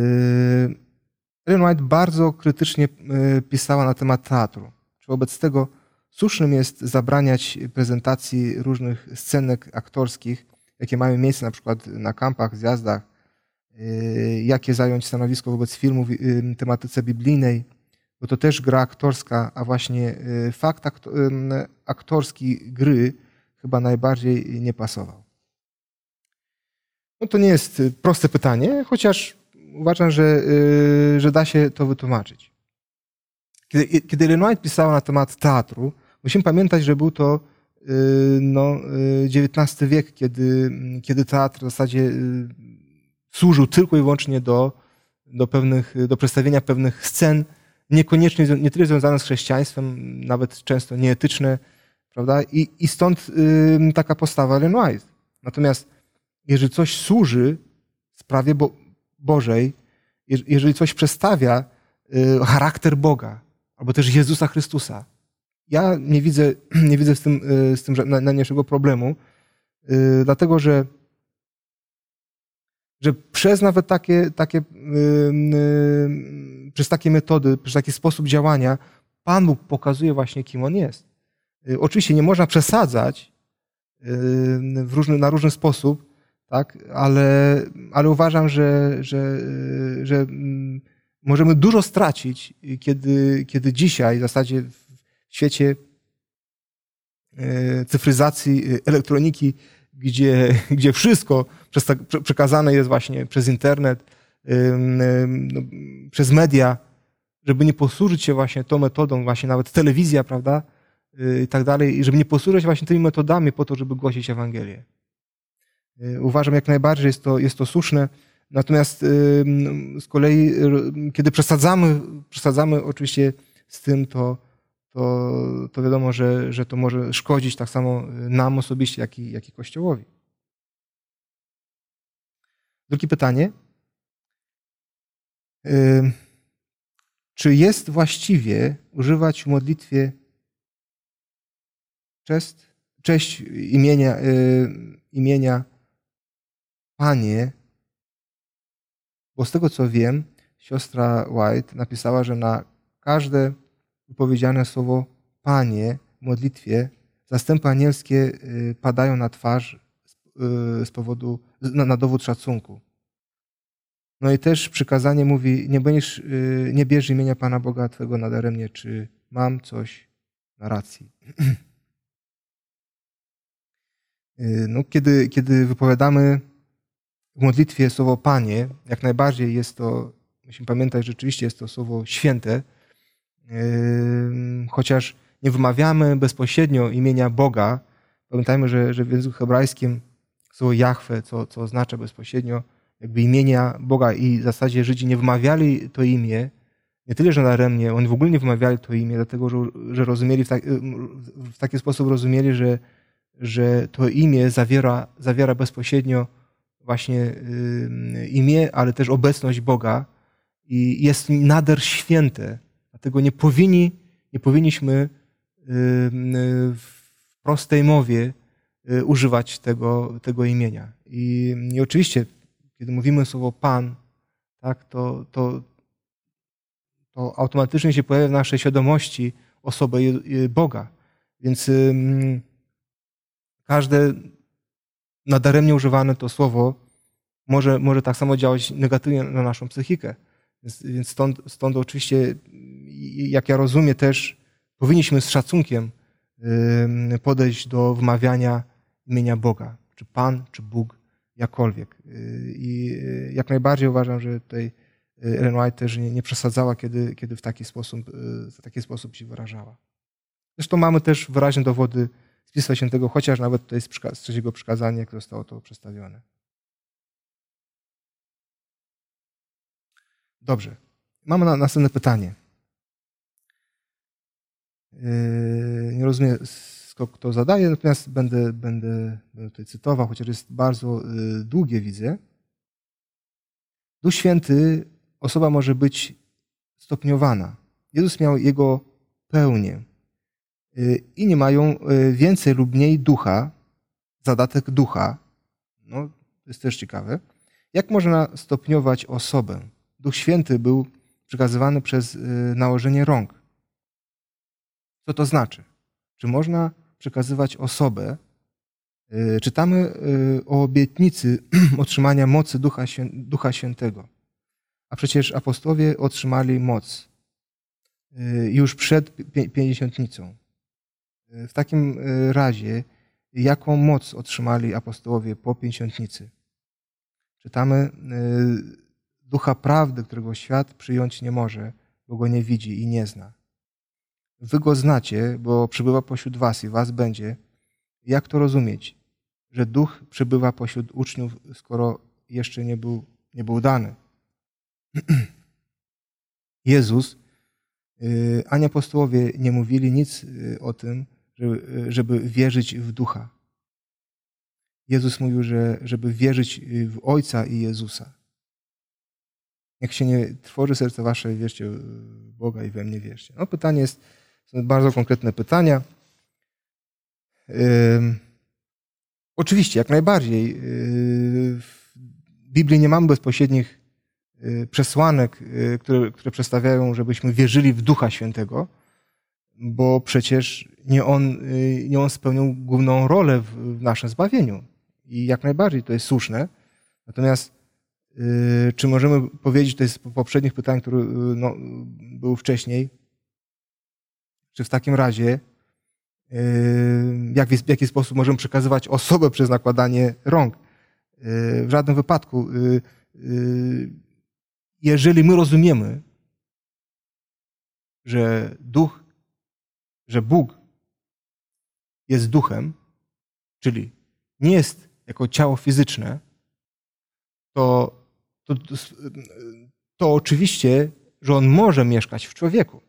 Ellen White bardzo krytycznie yy, pisała na temat teatru. Czy wobec tego słusznym jest zabraniać prezentacji różnych scenek aktorskich, jakie mają miejsce na przykład na kampach, zjazdach, yy, jakie zająć stanowisko wobec filmów w tematyce biblijnej, bo to też gra aktorska, a właśnie fakt aktorski gry chyba najbardziej nie pasował? No to nie jest proste pytanie, chociaż uważam, że, że da się to wytłumaczyć. Kiedy, kiedy White pisała na temat teatru, musimy pamiętać, że był to y, no, XIX wiek, kiedy, kiedy teatr w zasadzie służył tylko i wyłącznie do, do, pewnych, do przedstawienia pewnych scen, niekoniecznie nie tyle związane z chrześcijaństwem, nawet często nieetyczne, Prawda? I, i stąd y, taka postawa White. Natomiast jeżeli coś służy sprawie Bo Bożej, jeżeli coś przedstawia y, charakter Boga, albo też Jezusa Chrystusa, ja nie widzę, nie widzę z tym, y, z tym najmniejszego problemu, y, dlatego że, że przez nawet takie, takie przez takie metody, przez taki sposób działania, Pan Bóg pokazuje właśnie, kim On jest. Y, oczywiście nie można przesadzać w różny, na różny sposób, tak? ale, ale uważam, że, że, że mm, możemy dużo stracić, kiedy, kiedy dzisiaj w zasadzie w świecie cyfryzacji, elektroniki, gdzie, gdzie wszystko przekazane jest właśnie przez internet, no, przez media, żeby nie posłużyć się właśnie tą metodą, właśnie nawet telewizja, prawda, Y, i tak dalej, i żeby nie posługiwać właśnie tymi metodami po to, żeby głosić Ewangelię. Uważam jak najbardziej, jest to, jest to słuszne. Natomiast z kolei, kiedy przesadzamy, przesadzamy oczywiście z tym, to, to, to wiadomo, że, że to może szkodzić tak samo nam osobiście, jak i, jak i Kościołowi. Drugie pytanie. Czy jest właściwie używać w modlitwie Cześć, cześć imienia, y, imienia Panie, bo z tego co wiem, siostra White napisała, że na każde wypowiedziane słowo Panie w modlitwie zastępy anielskie y, padają na twarz y, z powodu, na, na dowód szacunku. No i też przykazanie mówi, nie, będziesz, nie bierz imienia Pana Boga Twego nadaremnie, czy mam coś na racji. Y, no, kiedy, kiedy wypowiadamy w modlitwie słowo Panie, jak najbardziej jest to, musimy pamiętać, że rzeczywiście jest to słowo święte, y, chociaż nie wymawiamy bezpośrednio imienia Boga. Pamiętajmy, że, że w języku hebrajskim słowo Jahwe, co, co oznacza bezpośrednio jakby imienia Boga i w zasadzie Żydzi nie wymawiali to imię, nie tyle, że daremnie, oni w ogóle nie wymawiali to imię, dlatego że, że rozumieli w, tak, w taki sposób rozumieli, że że to imię zawiera, zawiera bezpośrednio właśnie imię, ale też obecność Boga i jest nader święte. Dlatego nie, powinni, nie powinniśmy w prostej mowie y, używać tego, tego imienia. I, I oczywiście, kiedy mówimy słowo Pan, tak, to, to, to automatycznie się pojawia w naszej świadomości osobę Boga. Więc każde nadaremnie używane to słowo może, może tak samo działać negatywnie na naszą psychikę. Więc, więc stąd, stąd oczywiście, jak ja rozumiem też, powinniśmy z szacunkiem podejść do wmawiania imienia Boga, czy Pan, czy Bóg, jakkolwiek. Y, I y, jak najbardziej uważam, że tutaj y, Ellen White też nie, nie przesadzała, kiedy, kiedy w, taki sposób, w taki sposób się wyrażała. Zresztą mamy też wyraźne dowody z Pisma Świętego, chociaż nawet tutaj z, z trzeciego przykazania, jak zostało to przedstawione. Dobrze. Mamy na, następne pytanie. Yy, nie rozumiem, kto zadaje, natomiast będę, będę, będę tutaj cytował, chociaż jest bardzo yy, długie, widzę. Duch Święty, osoba może być stopniowana. Jezus miał jego pełnię. Yy, Inni mają więcej lub mniej ducha, zadatek ducha. No, to jest też ciekawe. Jak można stopniować osobę? Duch Święty był przekazywany przez nałożenie rąk. Co to znaczy? Czy można przekazywać osobę? Y, czytamy y, o obietnicy otrzymania mocy Ducha, Ducha Świętego. A przecież apostołowie otrzymali moc y, już przed pięćdziesiątnicą. W takim razie, jaką moc otrzymali apostołowie po pięćdziesiątnicy? Czytamy ducha prawdy, którego świat przyjąć nie może, bo go nie widzi i nie zna. Wy go znacie, bo przybywa pośród was i was będzie. Jak to rozumieć, że duch przybywa pośród uczniów, skoro jeszcze nie był, nie był dany? Jezus y, ani apostołowie nie mówili nic y, o tym, żeby wierzyć w ducha. Jezus mówił, że żeby wierzyć w Ojca i Jezusa. Jak się nie tworzy serce wasze, wierzcie w Boga i we mnie wierzcie. No pytanie jest, bardzo konkretne pytania. Oczywiście, jak najbardziej. Yy, w Biblii nie mamy bezpośrednich yy, przesłanek, yy, które, które przedstawiają, żebyśmy wierzyli w Ducha Świętego, bo przecież nie On, nie on spełnił główną rolę w, w naszym zbawieniu. I jak najbardziej to jest słuszne. Natomiast czy możemy powiedzieć, to jest po poprzednich pytań, które no, były wcześniej, czy w takim razie yy, jak, w jaki sposób możemy przekazywać osobę przez nakładanie rąk? Yy, w żadnym wypadku. Yy, jeżeli my rozumiemy, że duch, że Bóg jest duchem, czyli nie jest jako ciało fizyczne, to, to, to oczywiście, że on może mieszkać w człowieku.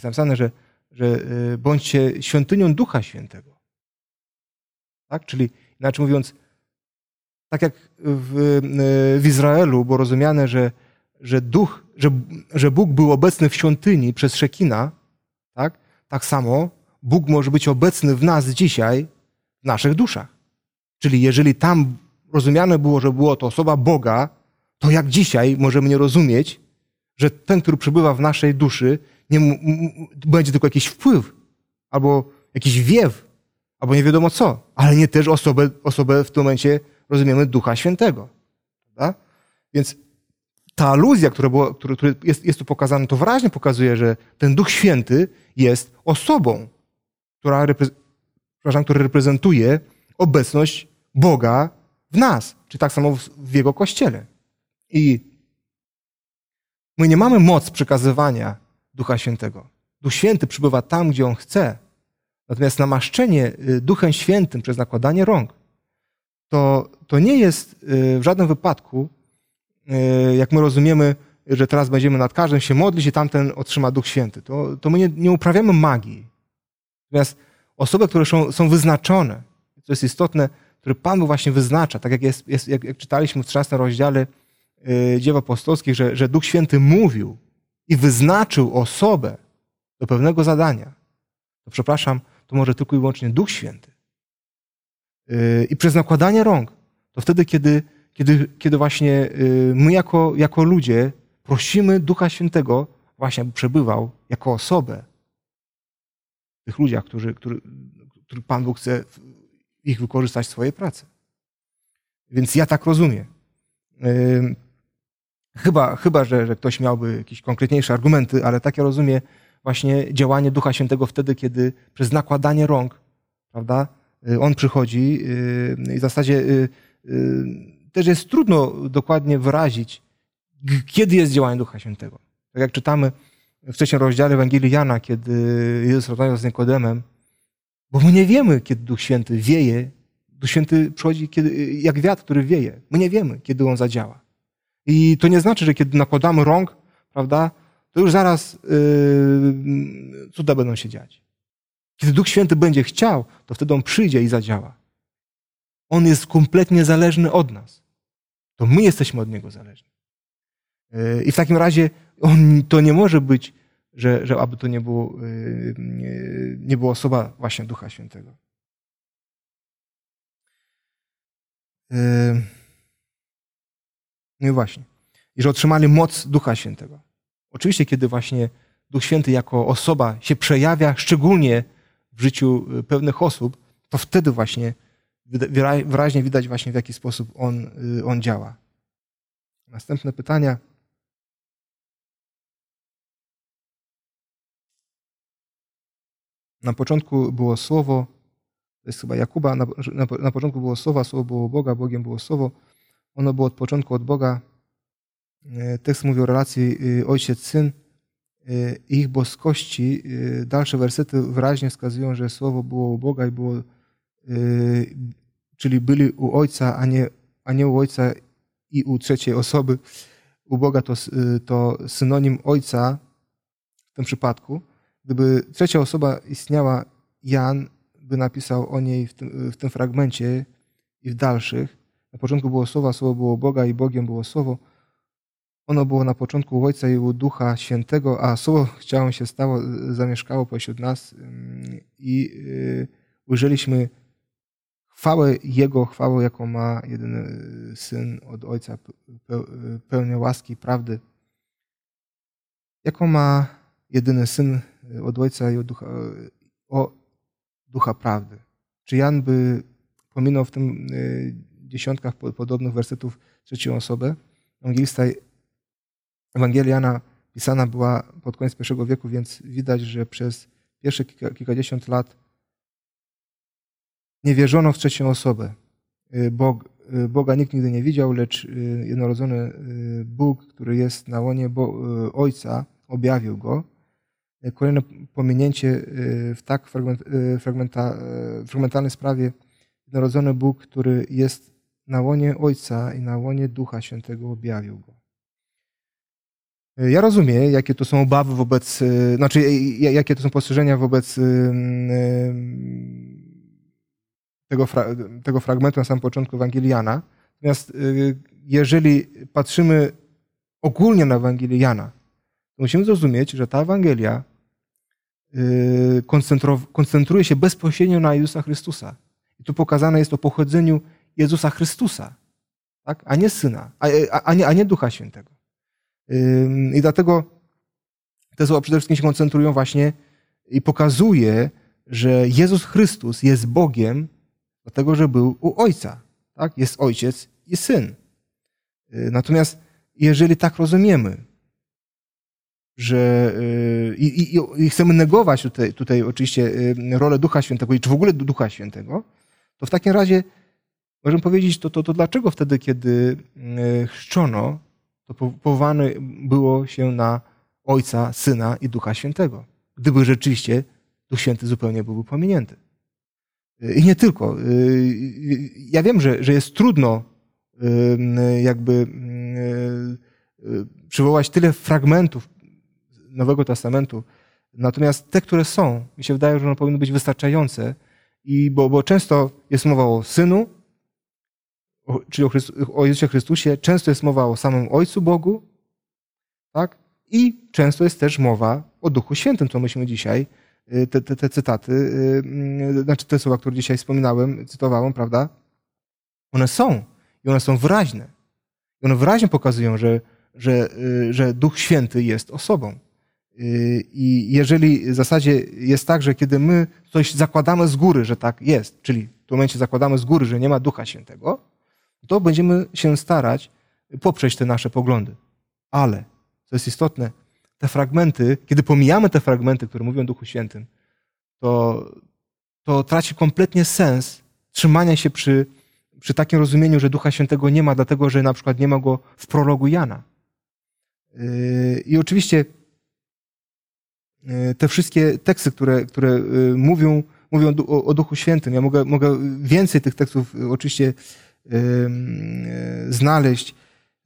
Jest napisane, że, że y, bądźcie świątynią Ducha Świętego. Tak? Czyli inaczej mówiąc, tak jak w, y, w Izraelu było rozumiane, że, że, duch, że, że Bóg był obecny w świątyni przez Szekina, tak? tak samo Bóg może być obecny w nas dzisiaj, w naszych duszach. Czyli jeżeli tam rozumiane było, że było to osoba Boga, to jak dzisiaj możemy nie rozumieć, że ten, który przebywa w naszej duszy, nie, będzie tylko jakiś wpływ, albo jakiś wiew, albo nie wiadomo co, ale nie też osobę, osobę w tym momencie rozumiemy Ducha Świętego. Prawda? Więc ta aluzja, która, jest, jest tu pokazana, to wyraźnie pokazuje, że ten Duch Święty jest osobą, która, przepraszam, która reprezentuje obecność Boga w nas, czy tak samo w, w Jego Kościele. I my nie mamy moc przekazywania Ducha Świętego. Duch Święty przybywa tam, gdzie On chce. Natomiast namaszczenie y, Duchem Świętym przez nakładanie rąk to, to nie jest y, w żadnym wypadku, y, jak my rozumiemy, że teraz będziemy nad każdym się modlić i tamten otrzyma Duch Święty. To, to my nie, nie uprawiamy magii. Natomiast osoby, które są, są wyznaczone, co jest istotne, który Pan Bóg właśnie wyznacza, tak jak, jest, jest jak, jak czytaliśmy w 13 rozdziale yy, Dzieł Apostolskich, że, że Duch Święty mówił i wyznaczył osobę do pewnego zadania, to przepraszam, to może tylko i wyłącznie Duch Święty. Yy, I przez nakładanie rąk, to wtedy, kiedy, kiedy, kiedy właśnie yy, my jako, jako ludzie prosimy Ducha Świętego, właśnie aby przebywał jako osobę tych ludziach, którzy, który, który Pan Bóg chce ich wykorzystać w swojej pracy. Więc ja tak rozumiem. Chyba, chyba że, że ktoś miałby jakieś konkretniejsze argumenty, ale tak ja rozumiem właśnie działanie Ducha Świętego wtedy, kiedy przez nakładanie rąk, prawda, y, on przychodzi y, i w zasadzie y, też jest trudno dokładnie wyrazić, kiedy jest działanie Ducha Świętego. Tak jak czytamy w trzecim rozdziale Ewangelii Jana, kiedy Jezus rozmawiał z Nikodemem, bo my nie wiemy, kiedy Duch Święty wieje. Duch Święty przychodzi kiedy, jak wiatr, który wieje. My nie wiemy, kiedy on zadziała. I to nie znaczy, że kiedy nakładamy rąk, prawda, to już zaraz yy, cuda będą się dziać. Kiedy Duch Święty będzie chciał, to wtedy on przyjdzie i zadziała. On jest kompletnie zależny od nas. To my jesteśmy od niego zależni. Yy, I w takim razie on, to nie może być że, że aby to nie było, y, nie, było osoba właśnie Ducha Świętego. Y, no i właśnie. I że otrzymali moc Ducha Świętego. Oczywiście, kiedy właśnie Duch Święty jako osoba się przejawia, szczególnie w życiu y, pewnych osób, to wtedy właśnie wyraźnie widać właśnie w jaki sposób on, on działa. Następne pytania. Na początku było Słowo, to jest chyba Jakuba, na, na, na początku było Słowa, Słowo było Boga, Bogiem było Słowo. Ono było od początku od Boga. E, tekst mówi o relacji e, ojciec-syn e, ich boskości. Dalsze wersety wyraźnie wskazują, że Słowo było u Boga i było, czyli byli u Ojca, a nie, a nie u Ojca i u trzeciej osoby. U Boga to, to synonim Ojca w tym przypadku. Gdyby trzecia osoba istniała, Jan by napisał o niej w tym, w tym fragmencie i w dalszych. Na początku było Słowa, Słowo było Boga i Bogiem było Słowo. Ono było na początku Ojca i u Ducha Świętego, a Słowo ciałem się stało, zamieszkało pośród nas mm, i y, ujrzeliśmy chwałę Jego, chwałę, jaką ma jedyny Syn od Ojca, pełnię łaski i prawdy. Jaką ma jedyny Syn od Ojca i od ducha, o ducha prawdy. Czy Jan by pominął w tym y, dziesiątkach podobnych wersetów trzecią osobę? Ewangelista, Ewangelia Jana pisana była pod koniec pierwszego wieku, więc widać, że przez pierwsze kilka, kilkadziesiąt lat nie wierzono w trzecią osobę. Y, Bog, y, Boga nikt nigdy nie widział, lecz jednorodzony Bóg, który jest na łonie Bo Ojca, objawił go. Kolejne pominięcie y, w tak y, fragmenta, y, fragmentalnej sprawie narodzony Bóg, który jest na łonie Ojca i na łonie Ducha Świętego objawił go. Ja rozumiem, jakie to są obawy wobec, znaczy jakie to są postrzeżenia wobec tego, tego fragmentu na samym początku Ewangeliana. Natomiast jeżeli patrzymy ogólnie na Ewangelię Jana, to musimy zrozumieć, że ta Ewangelia koncentruje się bezpośrednio na Jezusa Chrystusa. I tu pokazane jest o pochodzeniu Jezusa Chrystusa, tak? a nie Syna, a, a, nie, a nie Ducha Świętego. I dlatego te słowa przede wszystkim się koncentrują właśnie i pokazuje, że Jezus Chrystus jest Bogiem, dlatego że był u Ojca. Tak? Jest Ojciec i Syn. Y, natomiast jeżeli tak rozumiemy, że y, i, i, i, chcemy negować tutaj, tutaj oczywiście y, rolę Ducha Świętego, czy w ogóle Ducha Świętego, to w takim razie możemy powiedzieć, to, to, to dlaczego wtedy, kiedy y, chrzczono, to powołane było się na Ojca, Syna i Ducha Świętego, gdyby rzeczywiście Duch Święty zupełnie byłby pominięty. I nie tylko. Ja wiem, że, że jest trudno jakby przywołać tyle fragmentów Nowego Testamentu. Natomiast te, które są, mi się wydaje, że one powinny być wystarczające, i bo, bo często jest mowa o synu, czyli o, Chrystu, o Jezusie Chrystusie, często jest mowa o samym Ojcu Bogu, tak? I często jest też mowa o Duchu Świętym, co myśmy dzisiaj, y, te, te, te cytaty, yy, znaczy te słowa, które dzisiaj wspominałem, cytowałem, prawda? One są i one są wyraźne. I one wyraźnie pokazują, że, że, że Duch Święty jest osobą. I jeżeli w zasadzie jest tak, że kiedy my coś zakładamy z góry, że tak jest, czyli w tym momencie zakładamy z góry, że nie ma Ducha Świętego, to będziemy się starać poprzeć te nasze poglądy. Ale, co jest istotne, te fragmenty, kiedy pomijamy te fragmenty, które mówią o Duchu Świętym, to, to traci kompletnie sens trzymania się przy, przy takim rozumieniu, że Ducha Świętego nie ma, dlatego że na przykład nie ma go w prologu Jana. Yy, I oczywiście yy, te wszystkie teksty, które, które yy, mówią, mówią o, o Duchu Świętym, ja mogę, mogę więcej tych tekstów oczywiście znaleźć.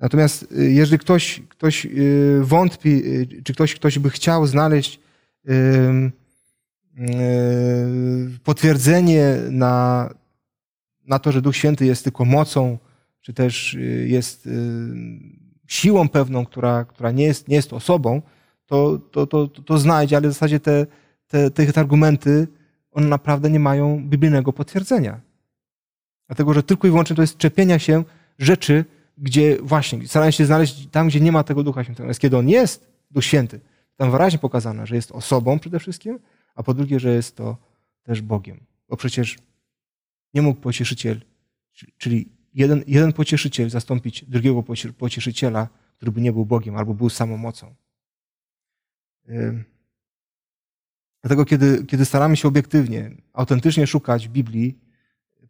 Natomiast y, jeżeli ktoś, ktoś y, wątpi, y, czy ktoś, ktoś by chciał znaleźć potwierdzenie na, na to, że Duch Święty jest tylko mocą, czy też jest siłą pewną, która, która nie, jest, nie jest osobą, to, to, to, to znajdzie, ale w zasadzie te, te, te argumenty, one naprawdę nie mają biblijnego potwierdzenia. Dlatego, że tylko i wyłącznie to jest czepienia się rzeczy, gdzie właśnie starają się znaleźć tam, gdzie nie ma tego Ducha Świętego. Natomiast kiedy On jest, Duch Święty, tam wyraźnie pokazane, że jest osobą przede wszystkim, a po drugie, że jest to też Bogiem. Bo przecież nie mógł pocieszyciel, czyli jeden, jeden pocieszyciel zastąpić drugiego pocieszyciela, który by nie był Bogiem albo był samą mocą. Dlatego, kiedy, kiedy staramy się obiektywnie, autentycznie szukać Biblii,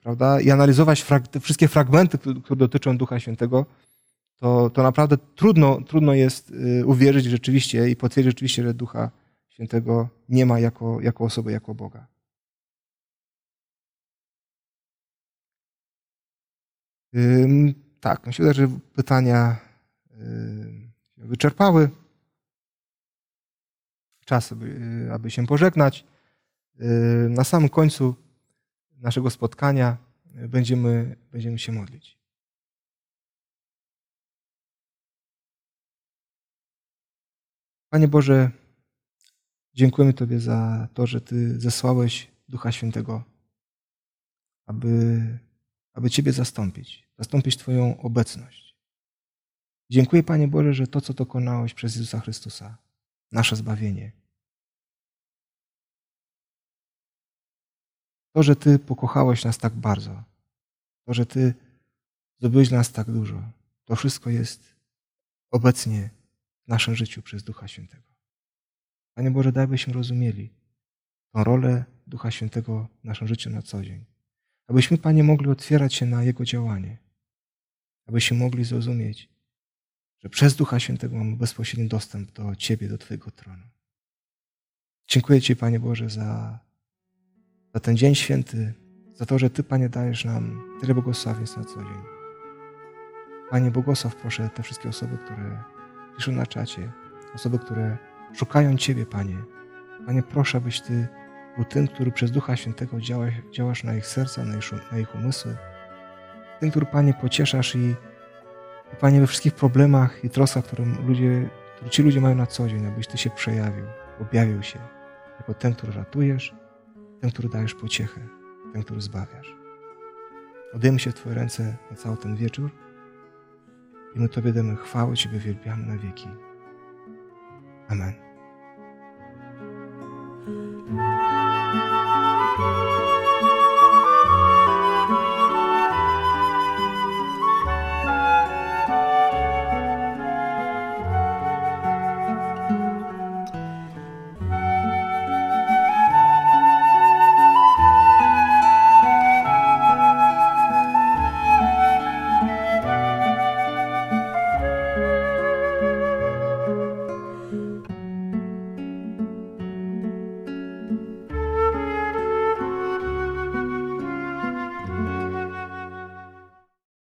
prawda, i analizować te wszystkie fragmenty, które dotyczą Ducha Świętego, to, to naprawdę trudno, trudno jest y, uwierzyć rzeczywiście i potwierdzić rzeczywiście, że Ducha Świętego nie ma jako, jako osoby, jako Boga. Tak, myślę, że pytania się wyczerpały. Czas, aby, aby się pożegnać. Na samym końcu naszego spotkania będziemy, będziemy się modlić. Panie Boże, dziękujemy Tobie za to, że Ty zesłałeś Ducha Świętego, aby, aby Ciebie zastąpić, zastąpić Twoją obecność. Dziękuję Panie Boże, że to, co dokonałeś przez Jezusa Chrystusa, nasze zbawienie, To, że Ty pokochałeś nas tak bardzo, to, że Ty zdobyłeś nas tak dużo, to wszystko jest obecnie w naszym życiu przez Ducha Świętego. Panie Boże, daj byśmy rozumieli tą rolę Ducha Świętego w naszym życiu na co dzień. Abyśmy, Panie, mogli otwierać się na Jego działanie. Abyśmy mogli zrozumieć, że przez Ducha Świętego mamy bezpośredni dostęp do Ciebie, do Twojego tronu. Dziękuję Ci, Panie Boże, za za ten dzień święty, za to, że Ty, Panie, dajesz nam tyle błogosławieństw na co dzień. Panie, błogosław proszę te wszystkie osoby, które piszą na czacie, osoby, które szukają Ciebie, Panie. Panie, proszę, abyś Ty był tym, który przez Ducha Świętego działasz, działasz na ich serca, na ich, na ich umysły. Tym, który, Panie, pocieszasz i, i Panie, we wszystkich problemach i troskach, które, ludzie, które Ci ludzie mają na co dzień, abyś Ty się przejawił, objawił się jako ten, który ratujesz, ten, który dajesz pociechę, ten, który zbawiasz. Oddajemy się w Twoje ręce na cały ten wieczór i my Tobie damy chwałę, Ciebie wielbiamy na wieki. Amen.